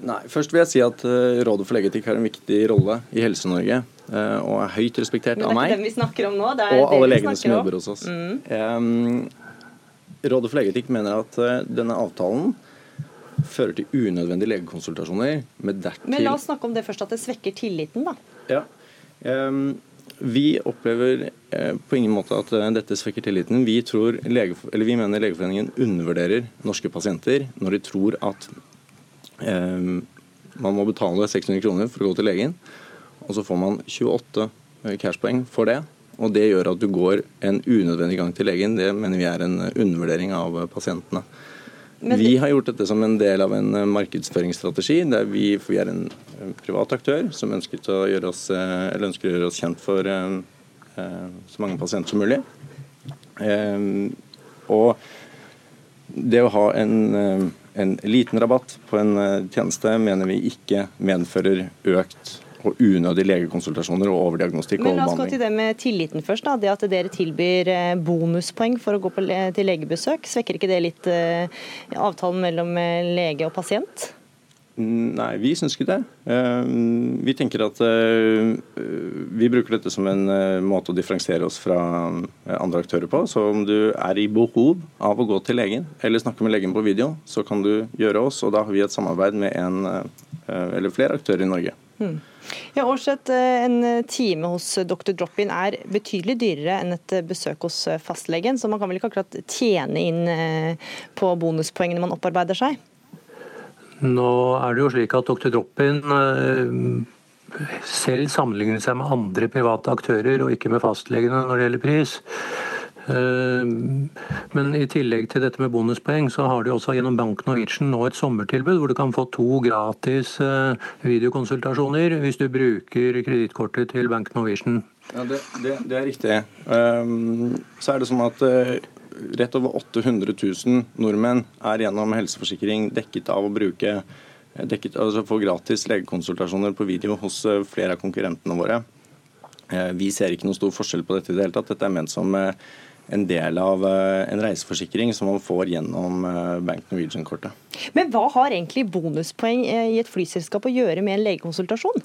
Nei, Først vil jeg si at Rådet for legeetikk har en viktig rolle i Helse-Norge. Og er høyt respektert av meg. Det er ikke dem vi snakker om nå. og alle legene som jobber hos oss. Mm. Um, Rådet for legeetikk mener at eh, denne avtalen fører til unødvendige legekonsultasjoner. med dertil... Men la oss snakke om det først, at det svekker tilliten, da. Ja. Um, vi opplever uh, på ingen måte at uh, dette svekker tilliten. Vi, tror, lege, vi, mener Legeforeningen undervurderer norske pasienter når de tror at um, man må betale 600 kroner for å gå til legen, og så får man 28 cashpoeng for det. Og Det gjør at du går en unødvendig gang til legen. Det mener vi er en undervurdering av pasientene. Vi har gjort dette som en del av en markedsføringsstrategi. der Vi, vi er en privat aktør som ønsker å gjøre oss, ønsker å gjøre oss kjent for eh, så mange pasienter som mulig. Eh, og det å ha en, eh, en liten rabatt på en tjeneste mener vi ikke medfører økt og unødige legekonsultasjoner og overdiagnostikk og overbehandling. Men La oss gå til det med tilliten først. Da. Det at dere tilbyr eh, bonuspoeng for å gå på, til legebesøk, svekker ikke det litt uh, avtalen mellom eh, lege og pasient? Nei, vi syns ikke det. Eh, vi tenker at eh, vi bruker dette som en eh, måte å differensiere oss fra andre aktører på. Så om du er i behov av å gå til legen eller snakke med legen på video, så kan du gjøre oss. Og da har vi et samarbeid med en eller flere aktører i Norge. Mm. Ja, Årsett, En time hos Dr. Drop-in er betydelig dyrere enn et besøk hos fastlegen, så man kan vel ikke akkurat tjene inn på bonuspoengene man opparbeider seg? Nå er det jo slik at Dr. Drop-in eh, selv sammenligner seg med andre private aktører, og ikke med fastlegene når det gjelder pris. Eh, men i tillegg til dette med bonuspoeng, så har de også gjennom Bank Norwegian nå et sommertilbud hvor du kan få to gratis eh, videokonsultasjoner hvis du bruker kredittkortet til Bank Norwegian. Ja, det, det, det, er riktig. Så er det sånn at rett over 800 000 nordmenn er gjennom helseforsikring dekket av å bruke dekket, altså få gratis legekonsultasjoner på video hos eh, flere av konkurrentene våre. Eh, vi ser ikke noen stor forskjell på dette i det hele tatt. Dette er ment som eh, en del av en reiseforsikring som man får gjennom Bank Norwegian-kortet. Men hva har egentlig bonuspoeng i et flyselskap å gjøre med en legekonsultasjon?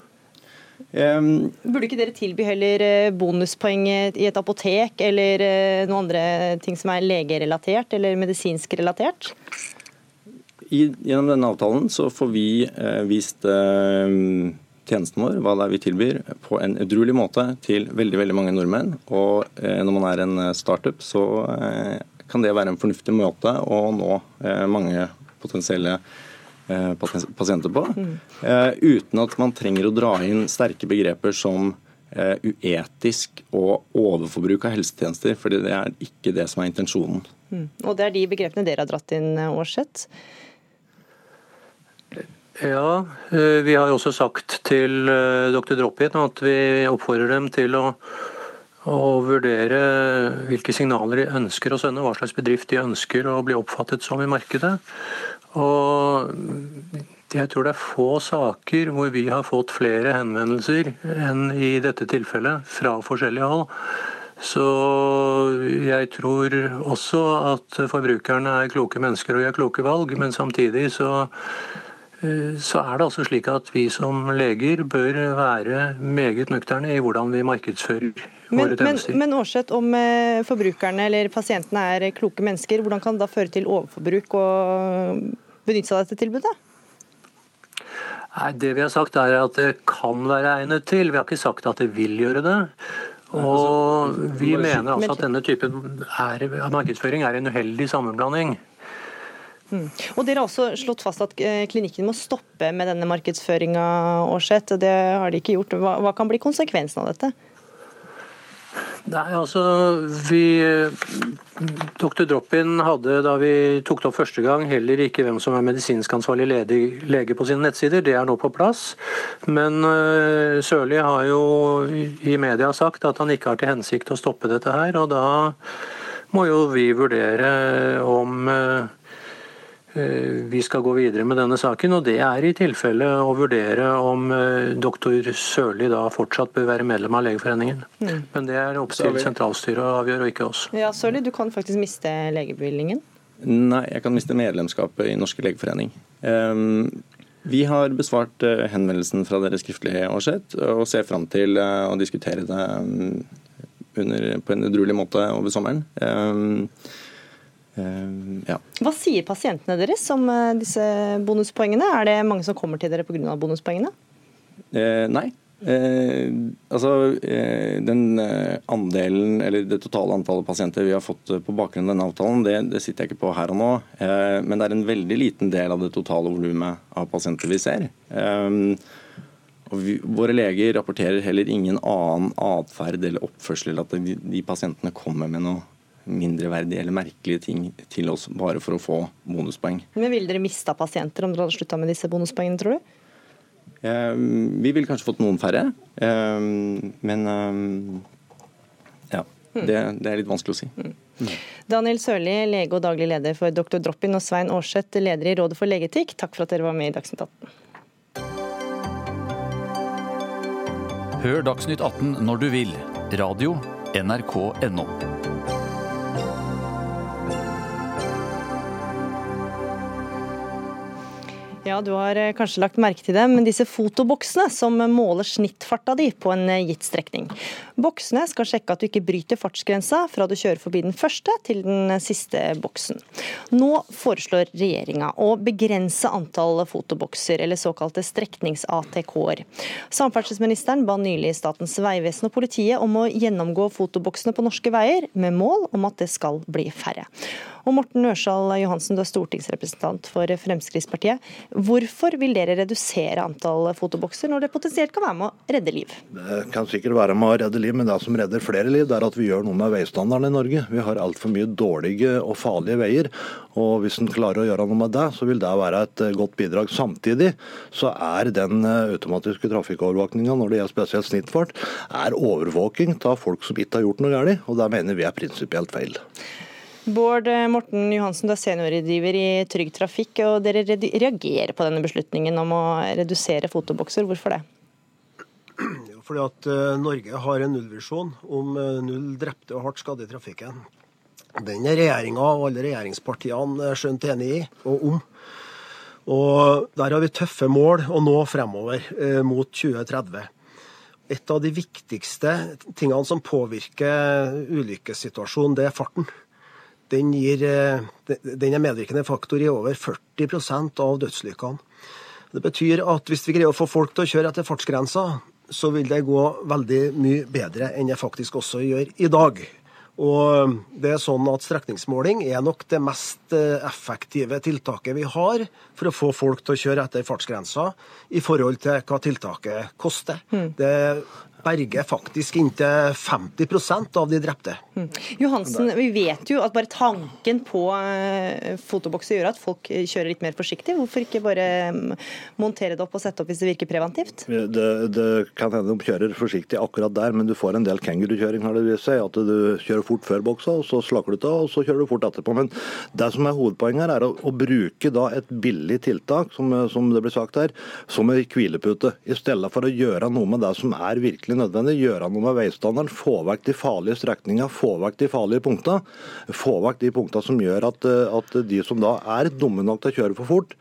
Um, Burde ikke dere tilby heller eh, bonuspoeng i et apotek, eller eh, noen andre ting som er legerelatert eller medisinsk relatert? I, gjennom denne avtalen så får vi eh, vist eh, tjenesten vår, hva det er vi tilbyr, på en edruelig måte til veldig veldig mange nordmenn. Og eh, når man er en eh, startup, så kan det være en fornuftig måte å nå mange potensielle Eh, pasienter på. Mm. Uten at man trenger å dra inn sterke begreper som eh, uetisk og overforbruk av helsetjenester. for det er ikke det som er intensjonen. Mm. Og det er de begrepene dere har dratt inn, Aarseth? Ja, vi har også sagt til dr. Drop-In at vi oppfordrer dem til å, å, vurdere hvilke signaler de ønsker å sende, hva slags bedrift de ønsker å bli oppfattet som i markedet. Og jeg tror det er få saker hvor vi har fått flere henvendelser enn i dette tilfellet fra forskjellige hold. Så jeg tror også at forbrukerne er kloke mennesker og gjør kloke valg, men samtidig så, så er det altså slik at vi som leger bør være meget nøkterne i hvordan vi markedsfører men, men, men Årseth, om eh, forbrukerne eller pasientene er kloke mennesker, hvordan kan det da føre til overforbruk og benytte seg av dette tilbudet? Nei, Det vi har sagt er at det kan være egnet til. Vi har ikke sagt at det vil gjøre det. Og vi mener altså at denne typen er, markedsføring er en uheldig sammenblanding. Mm. Og Dere har også slått fast at eh, klinikken må stoppe med denne markedsføringa. Det har de ikke gjort. Hva, hva kan bli konsekvensen av dette? Nei, altså vi Dr. Drop-in hadde da vi tok det opp første gang heller ikke hvem som er medisinsk ansvarlig lege på sine nettsider. Det er nå på plass. Men uh, Sørli har jo i media sagt at han ikke har til hensikt å stoppe dette her. Og da må jo vi vurdere om uh, Eh, vi skal gå videre med denne saken, og det er i tilfelle å vurdere om eh, doktor Sørli da fortsatt bør være medlem av Legeforeningen. Mm. Men det er opp til sentralstyret å avgjøre, og ikke oss. Ja, Sørli, du kan faktisk miste legebevilgningen? Nei, jeg kan miste medlemskapet i Norske legeforening. Um, vi har besvart uh, henvendelsen fra dere skriftlig, Aarseth, og ser fram til å diskutere det um, under, på en edruelig måte over sommeren. Um, Ehm, ja. Hva sier pasientene deres om eh, disse bonuspoengene? Er det mange som kommer til dere pga. bonuspoengene? Eh, nei. Eh, altså, eh, den eh, andelen, eller Det totale antallet pasienter vi har fått på bakgrunn av denne avtalen, det, det sitter jeg ikke på her og nå. Eh, men det er en veldig liten del av det totale volumet av pasienter vi ser. Ehm, og vi, våre leger rapporterer heller ingen annen atferd eller oppførsel, at de, de pasientene kommer med noe mindreverdige eller merkelige ting til oss bare for å få bonuspoeng. Men Ville dere mista pasienter om dere hadde slutta med disse bonuspoengene, tror du? Eh, vi ville kanskje fått noen færre, eh, men eh, ja. Hmm. Det, det, er litt vanskelig å si. Mm. Daniel Sørli, lege og daglig leder for Dr. Drop-in, og Svein Aarseth, leder i Rådet for legeetikk, takk for at dere var med i Dagsnytt 18. Hør Dagsnytt 18 når du vil. Radio NRK.no. Ja, du har eh, kanskje lagt merke til det, men disse fotoboksene som måler snittfarta di på en eh, gitt strekning. Boksene skal sjekke at du ikke bryter fartsgrensa fra du kjører forbi den første til den siste boksen. Nå foreslår regjeringa å begrense antall fotobokser, eller såkalte streknings-ATK-er. Samferdselsministeren ba nylig Statens vegvesen og politiet om å gjennomgå fotoboksene på norske veier, med mål om at det skal bli færre. Og Morten Ørsal Johansen, du er stortingsrepresentant for Fremskrittspartiet. Hvorfor vil dere redusere antall fotobokser, når det potensielt kan være med å redde liv? Det kan sikkert være med å redde liv, men det som redder flere liv, det er at vi gjør noe med veistandarden i Norge. Vi har altfor mye dårlige og farlige veier. Og hvis en klarer å gjøre noe med det, så vil det være et godt bidrag. Samtidig så er den automatiske trafikkovervåkninga når det gjelder spesielt snittfart, er overvåking av folk som ikke har gjort noe galt. Og det mener vi er prinsipielt feil. Bård Morten Johansen, du er seniorrådgiver i Trygg Trafikk, og dere reagerer på denne beslutningen om å redusere fotobokser. Hvorfor det? Fordi at Norge har en nullvisjon om null drepte og hardt skadde i trafikken. Den er regjeringa og alle regjeringspartiene skjønt enig i og om. Og Der har vi tøffe mål å nå fremover mot 2030. Et av de viktigste tingene som påvirker ulykkessituasjonen, det er farten. Den, gir, den er medvirkende faktor i over 40% av dødsulykkene. Det betyr at hvis vi greier å få folk til å kjøre etter fartsgrensa, så vil det gå veldig mye bedre enn jeg faktisk også gjør i dag. Og det er sånn at Strekningsmåling er nok det mest effektive tiltaket vi har for å få folk til å kjøre etter fartsgrensa, i forhold til hva tiltaket koster. Mm. Det berger faktisk inntil 50% av de drepte. Mm. Johansen, vi vet jo at bare tanken på fotobokser gjør at folk kjører litt mer forsiktig. Hvorfor ikke bare montere det opp og sette opp hvis det virker preventivt? Det, det kan hende de kjører forsiktig akkurat der, men du får en del kengurukjøring, har det vist seg. At du kjører fort før boksa, og så slakker du av, og så kjører du fort etterpå. Men det som er hovedpoenget her, er å, å bruke da et billig tiltak, som, som det blir sagt her, som en hvilepute. I stedet for å gjøre noe med det som er virkelig nødvendig. Gjøre noe med veistandarden. Få vekk de farlige strekningene, få vekk de farlige punktene. Få vekk de punktene som gjør at, at, de som da er dumme nok til å kjøre for fort,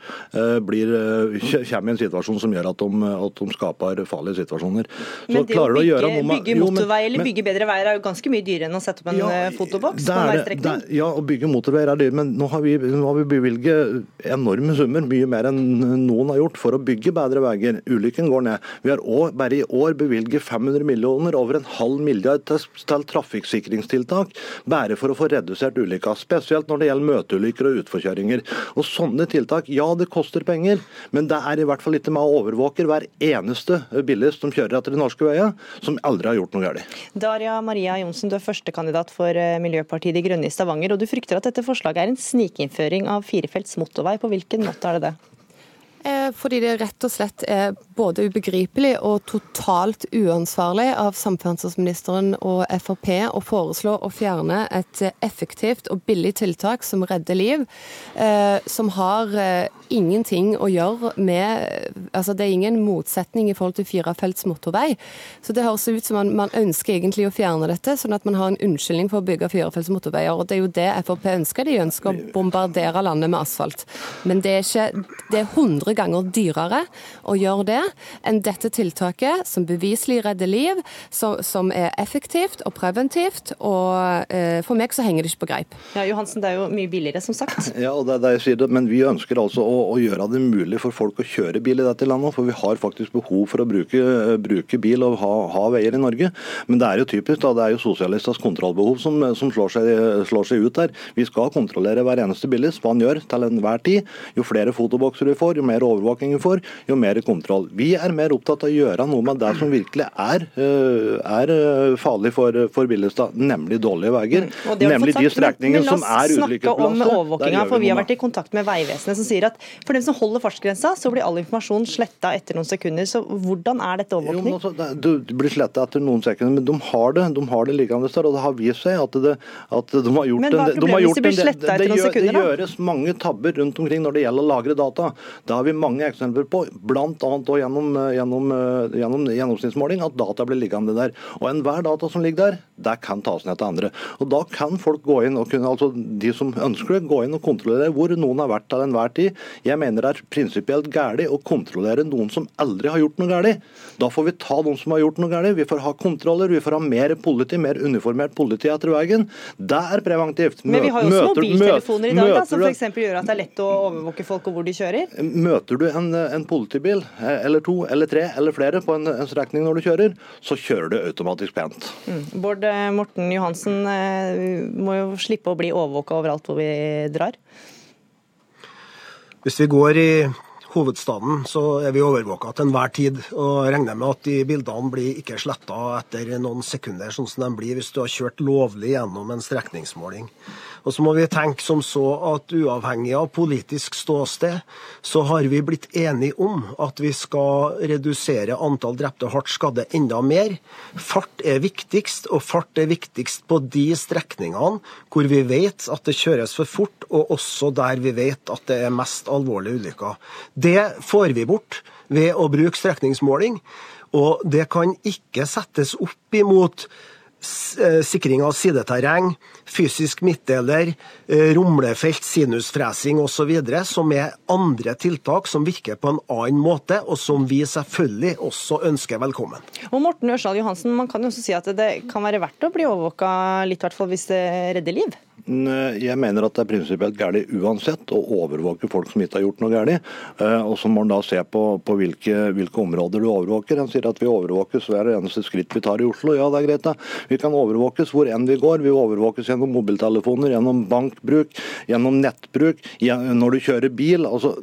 blir, kommer i en situasjon som gjør at de, at de skaper farlige situasjoner. Så men det å bygge, med, bygge motorvei eller bygge bedre veier er jo ganske mye dyrere enn å sette opp en ja, fotoboks på en veistrekning? Ja, å bygge motorveier er dyrt, men nå har vi, nå har vi bevilget enorme summer, mye mer enn noen har gjort, for å bygge bedre veier. Ulykken går ned. Vi har også, bare i år bevilget 500 millioner, over en halv milliard til, til trafikksikringstiltak, bare for å få redusert ulykker. Spesielt når det gjelder møteulykker og utforkjøringer. Og Sånne tiltak, ja det koster penger, men det er i hvert fall ikke med å overvåke hver eneste bilist som kjører etter de norske veiene, som aldri har gjort noe galt. Daria Maria Johnsen, du er førstekandidat for Miljøpartiet De Grønne i Stavanger, og du frykter at dette forslaget er en snikinnføring av firefelts motorvei. På hvilken måte er det det? Fordi det rett og slett er både ubegripelig og totalt uansvarlig av samferdselsministeren og Frp å foreslå å fjerne et effektivt og billig tiltak som redder liv, som har ingenting å gjøre med altså Det er ingen motsetning i forhold til firefelts motorvei. Så det høres ut som man, man ønsker egentlig å fjerne dette, sånn at man har en unnskyldning for å bygge firefelts motorveier. Og det er jo det Frp ønsker. De ønsker å bombardere landet med asfalt. Men det er ikke det er 100 ganger dyrere å gjøre det enn dette tiltaket, som beviselig redder liv, som, som er effektivt og preventivt. Og eh, for meg så henger det ikke på greip. Ja, Johansen, det er jo mye billigere, som sagt. Ja, og det er det jeg sier det, men vi ønsker altså å, å, gjøre det mulig for folk å kjøre bil i dette landet. For vi har faktisk behov for å bruke, bruke bil og ha, ha, veier i Norge. Men det er jo typisk, da. Det er jo sosialistenes kontrollbehov som, som slår, seg, slår, seg, ut der. Vi skal kontrollere hver eneste bilist, hva han gjør til enhver tid. Jo flere fotobokser vi får, jo mer overvåking vi får, jo mer kontroll. Vi er mer opptatt av å gjøre noe med det som virkelig er, er farlig for, for Billestad, nemlig dårlige veier. Mm, nemlig de strekningene som er overvåkinga, for vi har vært i kontakt med Vegvesenet som sier at for dem som holder fartsgrensa, så blir all informasjon sletta etter noen sekunder. Så hvordan er dette overvåkning? Jo, altså, det blir sletta etter noen sekunder, men de har det de har det liggende der. Og det har vist seg at, det, at de har gjort Men hva er problemet hvis det blir sletta etter noen sekunder? Det gjøres mange tabber rundt omkring når det gjelder å lagre data. Det har vi vi mange eksempler på, bl.a. Gjennom, gjennom, gjennom gjennomsnittsmåling, at data blir liggende der. Og enhver data som ligger der, det kan tas ned til andre. Og Da kan folk gå inn og kunne, altså de som ønsker det, gå inn og kontrollere hvor noen har vært til enhver tid. Jeg mener det er prinsipielt galt å kontrollere noen som aldri har gjort noe galt. Da får vi ta noen som har gjort noe galt. Vi får ha kontroller, vi får ha mer politi, mer uniformert politi etter veien. Det er preventivt. Men vi har jo også mobiltelefoner i dag da, som f.eks. gjør at det er lett å overvåke folk og hvor de kjører. Møter du en, en politibil, eh, eller to, eller tre, eller flere på en, en strekning når du kjører, så kjører du automatisk pent. Mm. Bård eh, Morten Johansen vi må jo slippe å bli overvåka overalt hvor vi drar. Hvis vi går i hovedstaden, så er vi overvåka til enhver tid. Og regner med at de bildene blir ikke sletta etter noen sekunder, sånn som de blir hvis du har kjørt lovlig gjennom en strekningsmåling. Og så må vi tenke som så at uavhengig av politisk ståsted, så har vi blitt enige om at vi skal redusere antall drepte og hardt skadde enda mer. Fart er viktigst, og fart er viktigst på de strekningene hvor vi vet at det kjøres for fort, og også der vi vet at det er mest alvorlige ulykker. Det får vi bort ved å bruke strekningsmåling, og det kan ikke settes opp imot sikring av sideterreng, fysisk midtdeler, eh, rumlefelt, sinusfresing osv., som er andre tiltak som virker på en annen måte, og som vi selvfølgelig også ønsker velkommen. Og Morten Ørsal Johansen, man kan jo også si at det kan være verdt å bli overvåka litt, hvert fall hvis det redder liv? Jeg mener at det er prinsipielt galt uansett å overvåke folk som ikke har gjort noe galt. Eh, og så må man da se på, på hvilke, hvilke, områder du overvåker. Han sier at vi overvåkes hver eneste skritt vi tar i Oslo. Ja, det er greit. da. Vi kan overvåkes hvor enn vi går. Vi overvåkes gjennom mobiltelefoner, gjennom bankbruk, gjennom nettbruk, når du kjører bil. Altså,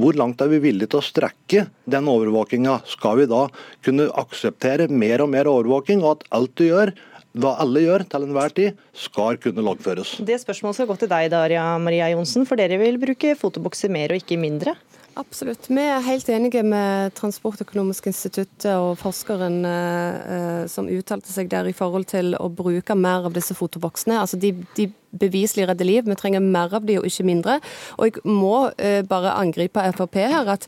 hvor langt er vi villige til å strekke den overvåkinga? Skal vi da kunne akseptere mer og mer overvåking, og at alt du gjør hva alle gjør til enhver tid, skal kunne loggføres. Det spørsmålet skal gå til deg, Daria Maria Johnsen, for dere vil bruke fotobokser mer og ikke mindre? Absolutt. Vi er helt enige med Transportøkonomisk institutt og forskeren eh, som uttalte seg der i forhold til å bruke mer av disse fotoboksene. Altså de, de beviselig redde liv. Vi trenger mer av de og ikke mindre. Og jeg må uh, bare angripe Frp her. at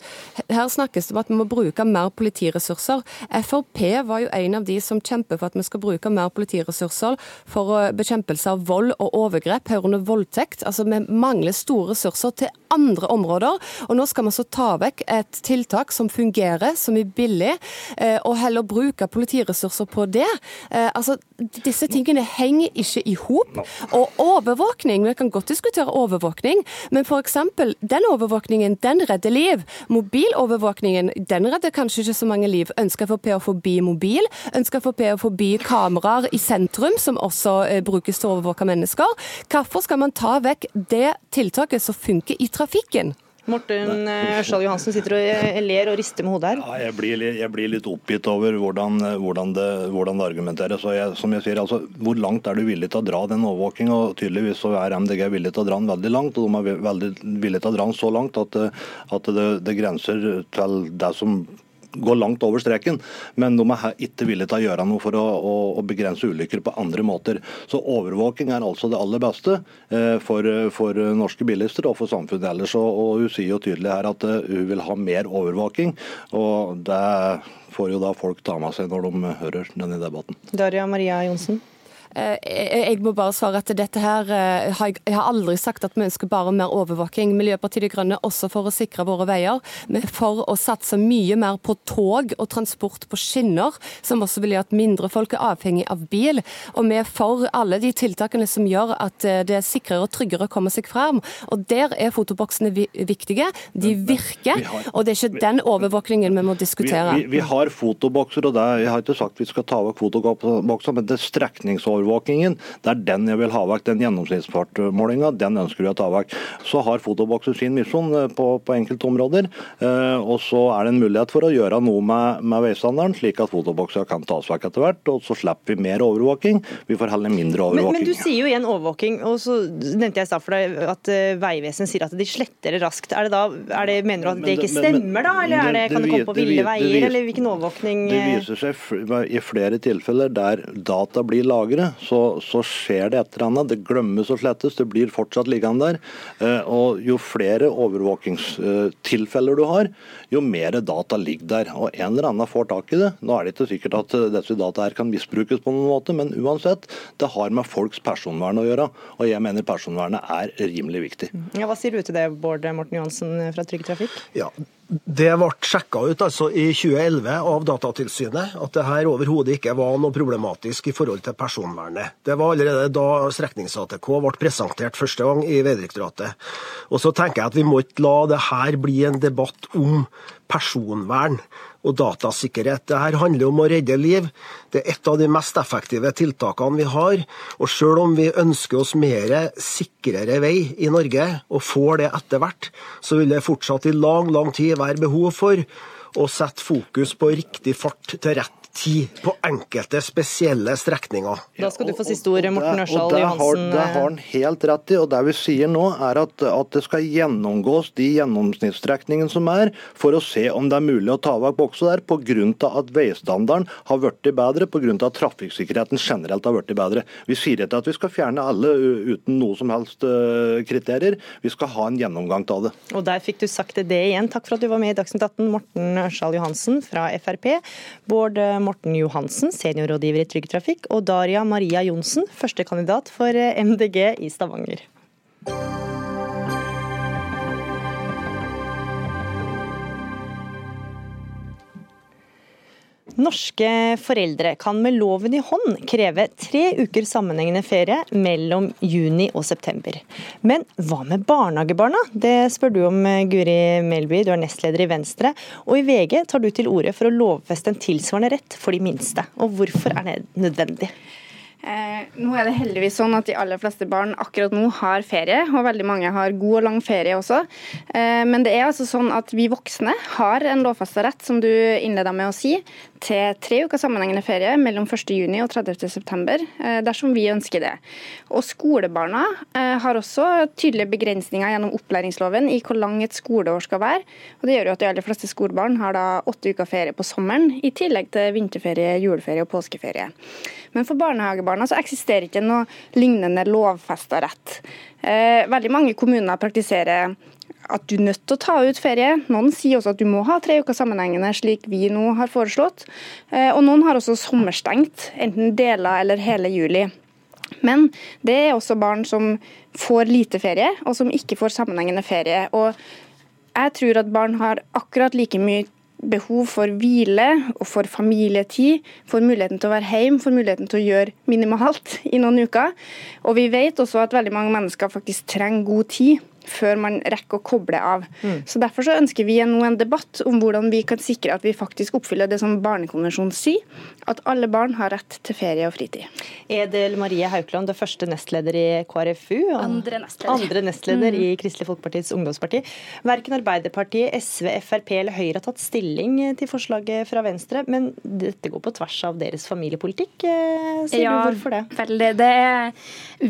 Her snakkes det om at vi må bruke mer politiressurser. Frp var jo en av de som kjemper for at vi skal bruke mer politiressurser for bekjempelse av vold og overgrep, herunder voldtekt. Altså Vi mangler store ressurser til andre områder. Og nå skal vi så ta vekk et tiltak som fungerer, som er billig, uh, og heller bruke politiressurser på det. Altså, Disse tingene henger ikke i hop. Og overvåkning. Vi kan godt diskutere overvåkning, men f.eks. den overvåkningen, den redder liv. Mobilovervåkningen, den redder kanskje ikke så mange liv. Ønsker Frp å forby mobil? Ønsker Frp å forby kameraer i sentrum, som også eh, brukes til å overvåke mennesker? Hvorfor skal man ta vekk det tiltaket som funker i trafikken? Morten eh, Ørsal Johansen sitter og eh, ler og rister med hodet her. Ja, jeg, blir, jeg, blir, litt oppgitt over hvordan, eh, hvordan, det, hvordan det, argumenteres. Jeg, som jeg sier, altså, Hvor langt er du villig til å dra den overvåkinga? Tydeligvis så er MDG villig til å dra den veldig langt. og De er veldig villig til å dra den så langt at, at det, det grenser til det som går langt over streken, men de er ikke villige til å gjøre noe for å, å, å, begrense ulykker på andre måter. Så overvåking er altså det aller beste eh, for, for, norske bilister og for samfunnet ellers. Og, og, Hun sier jo tydelig her at uh, hun vil ha mer overvåking, og det får jo da folk ta med seg når de hører denne debatten. Daria Maria Johnsen? Eh, jeg må bare svare at dette her eh, Jeg har aldri sagt at vi ønsker bare mer overvåking. Miljøpartiet De Grønne også for å sikre våre veier. Vi er for å satse mye mer på tog og transport på skinner, som også vil gjøre at mindre folk er avhengig av bil. Og vi er for alle de tiltakene som gjør at eh, det er sikrere og tryggere å komme seg frem. Og der er fotoboksene viktige. De virker, og det er ikke den overvåkningen vi må diskutere. Vi, vi, vi har fotobokser, og det, jeg har ikke sagt vi skal ta over fotobokser, men det er strekningsovervåking overvåkingen. Det er den jeg vil ha vekk. Den gjennomsnittsfartmålinga, den ønsker vi å ta vekk. Så har fotobokser sin misjon eh, på, på enkelte områder. Eh, og så er det en mulighet for å gjøre noe med, med veistandarden, slik at fotobokser kan tas vekk etter hvert. Og så slipper vi mer overvåking. Vi får heller mindre overvåking. Men, men du sier jo igjen overvåking, og så nevnte jeg i stad for deg at uh, Vegvesenet sier at de sletter det raskt. Er det da, er det, mener du at det ikke stemmer da, eller det, det, kan det komme på ville veier, eller hvilken overvåkning? Det viser seg i flere tilfeller der data blir lagret, så, så, skjer det et eller annet. Det glemmes og slettes, det blir fortsatt liggende der. Eh, og jo flere overvåkingstilfeller du har, jo mer data ligger der. Og en eller annen får tak i det. Nå er det ikke sikkert at disse data her kan misbrukes på noen måte, men uansett, det har med folks personvern å gjøre. Og jeg mener personvernet er rimelig viktig. Ja, hva sier du til det, Bård Morten Johansen fra Trygg Trafikk? Ja, det ble sjekka ut altså i 2011 av Datatilsynet at det her overhodet ikke var noe problematisk i forhold til personvernet. Det var allerede da streknings-ATK ble presentert første gang i Vegdirektoratet. Og så tenker jeg at vi må ikke la det her bli en debatt om personvern og datasikkerhet. Dette handler om å redde liv. Det er et av de mest effektive tiltakene vi har. Og selv om vi ønsker oss mer sikrere vei i Norge, og får det etter hvert, så vil det fortsatt i lang, lang tid være behov for å sette fokus på riktig fart til rett tid på enkelte spesielle strekninger. Da skal du få siste ord, Morten Ørsal Johansen. Det har han helt rett i. og Det vi sier nå er at, at, det skal gjennomgås de gjennomsnittsstrekningene som er, for å se om det er mulig å ta vekk bokser der, pga. at veistandarden har blitt bedre, pga. at trafikksikkerheten generelt har blitt bedre. Vi sier ikke at vi skal fjerne alle uten noe som helst kriterier. Vi skal ha en gjennomgang av det. Og Der fikk du sagt det igjen. Takk for at du var med i Dagsnytt 18, Morten Ørsal Johansen fra Frp. Bård Morten Johansen, seniorrådgiver i Trygg Trafikk, og Daria Maria Johnsen, førstekandidat for MDG i Stavanger. Norske foreldre kan med loven i hånd kreve tre uker sammenhengende ferie mellom juni og september. Men hva med barnehagebarna? Det spør du om, Guri Melby, du er nestleder i Venstre. Og i VG tar du til orde for å lovfeste en tilsvarende rett for de minste. Og hvorfor er det nødvendig? Eh, nå er det heldigvis sånn at de aller fleste barn akkurat nå har ferie, og veldig mange har god og lang ferie også. Eh, men det er altså sånn at vi voksne har en lovfesta rett, som du innleda med å si, til tre uker sammenhengende ferie mellom 1.6 og 30.9, eh, dersom vi ønsker det. Og skolebarna eh, har også tydelige begrensninger gjennom opplæringsloven i hvor lang et skoleår skal være. Og Det gjør jo at de aller fleste skolebarn har da åtte uker ferie på sommeren, i tillegg til vinterferie, juleferie og påskeferie. Men for barnehagebarna så eksisterer ikke noe lignende lovfesta rett. Eh, veldig mange kommuner praktiserer at du er nødt til å ta ut ferie. Noen sier også at du må ha tre uker sammenhengende, slik vi nå har foreslått. Eh, og noen har også sommerstengt, enten deler eller hele juli. Men det er også barn som får lite ferie, og som ikke får sammenhengende ferie. Og jeg tror at barn har akkurat like mye behov for hvile og for familietid, for muligheten til å være hjemme, for muligheten til å gjøre minimalt i noen uker. Og vi vet også at veldig mange mennesker faktisk trenger god tid før man rekker å koble av. Mm. Så Derfor så ønsker vi nå en debatt om hvordan vi kan sikre at vi faktisk oppfyller det som Barnekonvensjonen sier, at alle barn har rett til ferie og fritid. Edel Marie Haukeland, det første nestleder i KrFU. Og andre nestleder. Andre nestleder mm. i Kristelig Folkepartis ungdomsparti. Verken Arbeiderpartiet, SV, Frp eller Høyre har tatt stilling til forslaget fra Venstre, men dette går på tvers av deres familiepolitikk. Eh, sier ja, du hvorfor det? Veldig. Det er,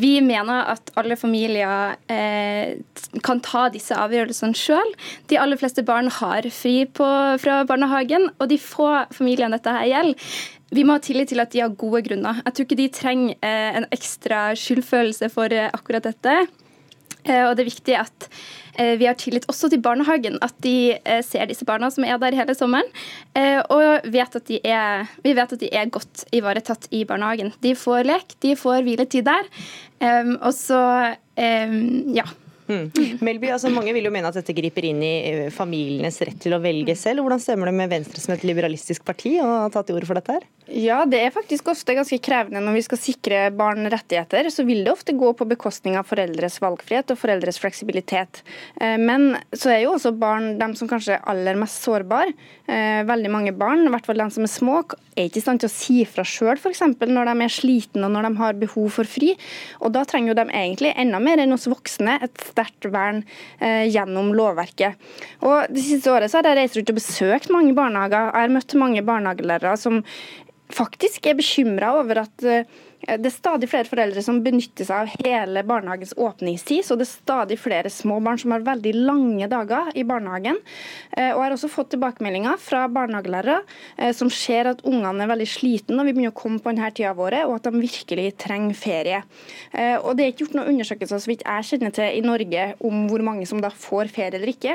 vi mener at alle familier eh, kan ta disse avgjørelsene sjøl. De aller fleste barn har fri på, fra barnehagen, og de få familiene dette her gjelder, vi må ha tillit til at de har gode grunner. Jeg tror ikke de trenger eh, en ekstra skyldfølelse for eh, akkurat dette. Eh, og det er viktig at eh, vi har tillit også til barnehagen, at de eh, ser disse barna som er der hele sommeren. Eh, og vet er, vi vet at de er godt ivaretatt i barnehagen. De får lek, de får hviletid der. og så, ja. Mm. Melby, altså Mange vil jo mene at dette griper inn i eh, familienes rett til å velge selv. Hvordan stemmer det med Venstre som et liberalistisk parti og har tatt til orde for dette her? Ja, det er faktisk ofte ganske krevende når vi skal sikre barn rettigheter. Så vil det ofte gå på bekostning av foreldres valgfrihet og foreldres fleksibilitet. Eh, men så er jo også barn de som kanskje er aller mest sårbare. Eh, veldig mange barn, i hvert fall de som er små, er ikke i stand til å si fra sjøl f.eks. når de er slitne og når de har behov for fri. Og da trenger jo de egentlig enda mer enn oss voksne et sterkt vern eh, gjennom lovverket. Og Det siste året så har jeg reist rundt og besøkt mange barnehager. Jeg har møtt mange barnehagelærere som faktisk er bekymra over at eh, Det er stadig flere foreldre som benytter seg av hele barnehagens åpningstid, så det er stadig flere små barn som har veldig lange dager i barnehagen. Og jeg har også fått tilbakemeldinger fra barnehagelærere som ser at ungene er veldig slitne når vi begynner å komme på denne tida av året, og at de virkelig trenger ferie. Og Det er ikke gjort noen undersøkelser så vidt jeg kjenner til i Norge om hvor mange som da får ferie eller ikke.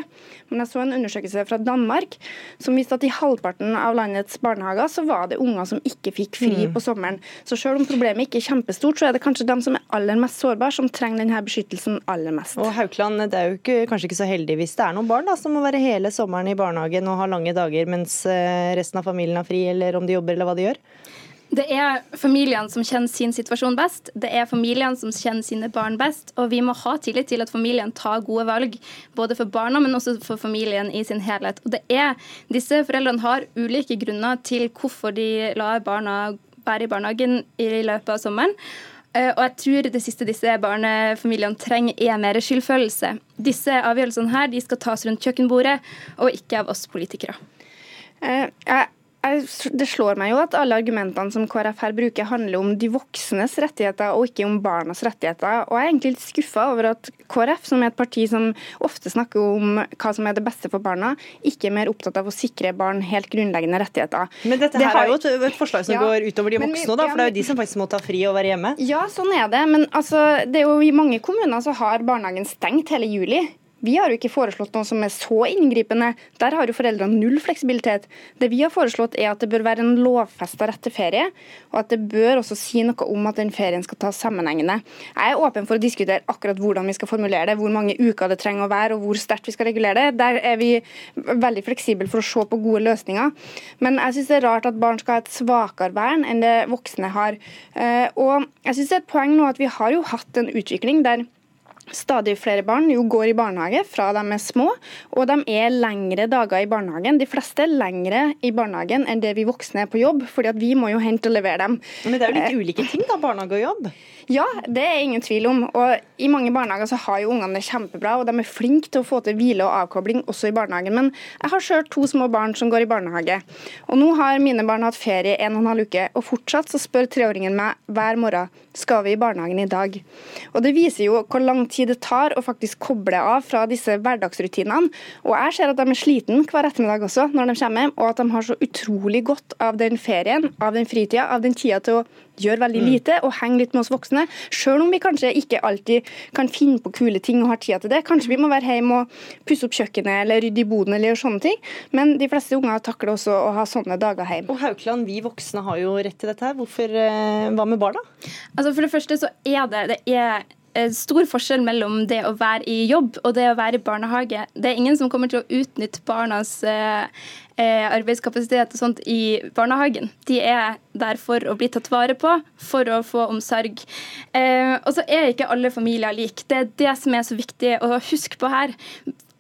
Men jeg så en undersøkelse fra Danmark som viste at i halvparten av landets barnehager så var det unger som ikke fikk fri mm. på sommeren. Så selv om problemet ikke er kjempestort, så er det kanskje de som er aller mest sårbare, som trenger denne beskyttelsen aller mest. Og Haukland, det er jo ikke, kanskje ikke så heldig hvis det er noen barn da, som må være hele sommeren i barnehagen og ha lange dager mens eh, resten av familien har fri, eller om de jobber eller hva de gjør? Det er familiene som kjenner sin situasjon best. Det er familiene som kjenner sine barn best. Og vi må ha tillit til at familiene tar gode valg, både for barna, men også for familien i sin helhet. Og det er, Disse foreldrene har ulike grunner til hvorfor de lar barna være i barnehagen i løpet av sommeren. Eh, og jeg tror det siste disse barnefamiliene trenger, er mer skyldfølelse. Disse avgjørelsene her, de skal tas rundt kjøkkenbordet, og ikke av oss politikere. Eh, jeg det slår meg jo at alle argumentene som KrF her bruker, handler om de voksnes rettigheter og ikke om barnas rettigheter. Og Jeg er egentlig litt skuffa over at KrF, som er et parti som ofte snakker om hva som er det beste for barna, ikke er mer opptatt av å sikre barn helt grunnleggende rettigheter. Men dette her det er jo et, et forslag som ja, går utover de voksne, da, for det er jo de som faktisk må ta fri og være hjemme? Ja, sånn er det. Men altså, det er jo i mange kommuner så har barnehagen stengt hele juli. Vi har jo ikke foreslått noe som er så inngripende. Der har jo foreldrene null fleksibilitet. Det vi har foreslått er at det bør være en lovfesta rett til ferie, og at det bør også si noe om at den ferien skal tas sammenhengende. Jeg er åpen for å diskutere akkurat hvordan vi skal formulere det, hvor mange uker det trenger å være og hvor sterkt vi skal regulere det. Der er vi veldig fleksible for å se på gode løsninger. Men jeg syns det er rart at barn skal ha et svakere vern enn det voksne har. Eh, og jeg synes det er et poeng nå at vi har jo hatt en utvikling der Stadig flere barn jo går i barnehage fra de er små, og de er lengre dager i barnehagen. De fleste er lengre i barnehagen enn det vi voksne er på jobb, fordi vi må jo hente og levere dem. Men det er jo litt eh, ulike ting, da, barnehage og jobb? Ja, det er ingen tvil om. Og I mange barnehager så har jo ungene det kjempebra, og de er flinke til å få til hvile og avkobling også i barnehagen. Men jeg har selv to små barn som går i barnehage. Og nå har mine barn hatt ferie en og en halv uke, og fortsatt så spør treåringen meg hver morgen skal vi i barnehagen i dag. Og Det viser jo hvor lang tid det tar å faktisk koble av fra disse hverdagsrutinene. Og jeg ser at de er sliten hver ettermiddag også når de kommer hjem, og at de har så utrolig godt av den ferien, av den fritida, av den tida til å gjøre veldig mm. lite og henge litt med oss voksne. Selv om vi kanskje ikke alltid kan finne på kule ting og har tida til det. Kanskje vi må være hjemme og pusse opp kjøkkenet eller rydde i boden eller gjøre sånne ting. Men de fleste unger takler også å ha sånne dager hjemme. Og Haukeland, vi voksne har jo rett til dette her. Hvorfor, eh, hva med barna? Altså For det første så er det, det er stor forskjell mellom det å være i jobb og det å være i barnehage. Det er ingen som kommer til å utnytte barnas eh, eh, arbeidskapasitet og sånt i barnehagen. De er der for å bli tatt vare på, for å få omsorg. Eh, og så er ikke alle familier like. Det er det som er så viktig å huske på her.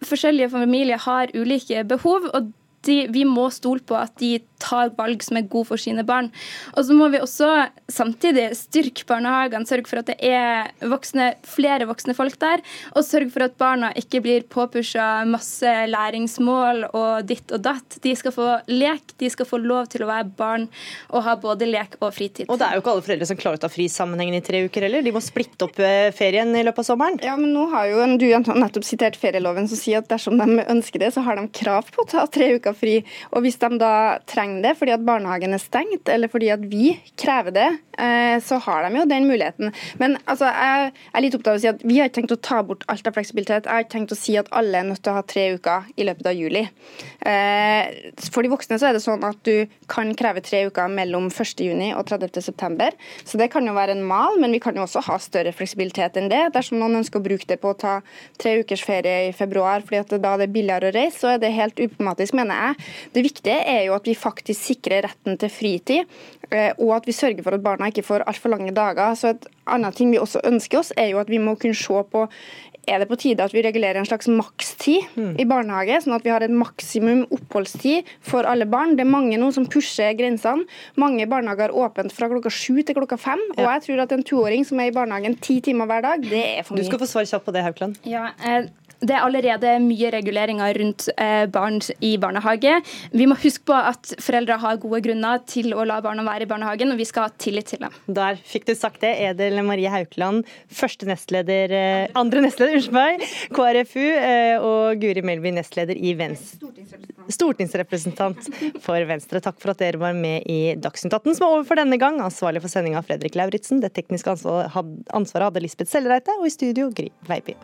Forskjellige familier har ulike behov. og de, vi må stole på at de tar valg som er gode for sine barn. Og så må vi også samtidig styrke barnehagene, sørge for at det er voksne, flere voksne folk der, og sørge for at barna ikke blir påpusha masse læringsmål og ditt og datt. De skal få lek, de skal få lov til å være barn og ha både lek og fritid. Og det er jo ikke alle foreldre som klarer å ta fri sammenhengen i tre uker heller. De må splitte opp eh, ferien i løpet av sommeren. Ja, men nå har jo en, du nettopp sitert ferieloven som sier at dersom de ønsker det, så har de krav på å ta tre uker fri. Og hvis de da trenger det fordi at barnehagen er stengt, eller fordi at vi krever det, eh, så har de jo den muligheten. Men altså, jeg er litt opptatt av å si at vi har ikke tenkt å ta bort alt av fleksibilitet. Jeg har ikke tenkt å si at alle er nødt til å ha tre uker i løpet av juli. Eh, for de voksne så er det sånn at du kan kreve tre uker mellom 1.6 og 30.9. Så det kan jo være en mal, men vi kan jo også ha større fleksibilitet enn det. Dersom noen ønsker å bruke det på å ta tre ukers ferie i februar fordi at da det er billigere å reise, så er det helt uproblematisk, mener jeg. Det viktige er jo at vi faktisk sikrer retten til fritid, eh, og at vi sørger for at barna ikke får altfor lange dager. Så Et annet ting vi også ønsker oss, er jo at vi må kunne se på er det på tide at vi regulerer en slags makstid mm. i barnehage, sånn at vi har en maksimum oppholdstid for alle barn. Det er mange nå som pusher grensene. Mange barnehager har åpent fra klokka sju til klokka fem. Ja. Og jeg tror at en toåring som er i barnehagen ti timer hver dag, det er for mye. Du skal få svare kjapt på det, Haukland. Ja, eh, Det er allerede mye reguleringer rundt eh, barn i barnehage. Vi må huske på at foreldre har gode grunner til å la barna være i barnehagen, og vi skal ha tillit til dem. Der fikk du sagt det. Edel Marie Haukeland, første nestleder, eh, andre nestleder, unnskyld meg, KrFU, eh, og Guri Melby, nestleder i Venstre. Stortingsrepresentant for Venstre. Takk for at dere var med i Dagsnytt 18, som er over for denne gang. Ansvarlig for sendinga Fredrik Lauritzen. Det tekniske ansvaret hadde Lisbeth Sellereite, og i studio Gry Veiby.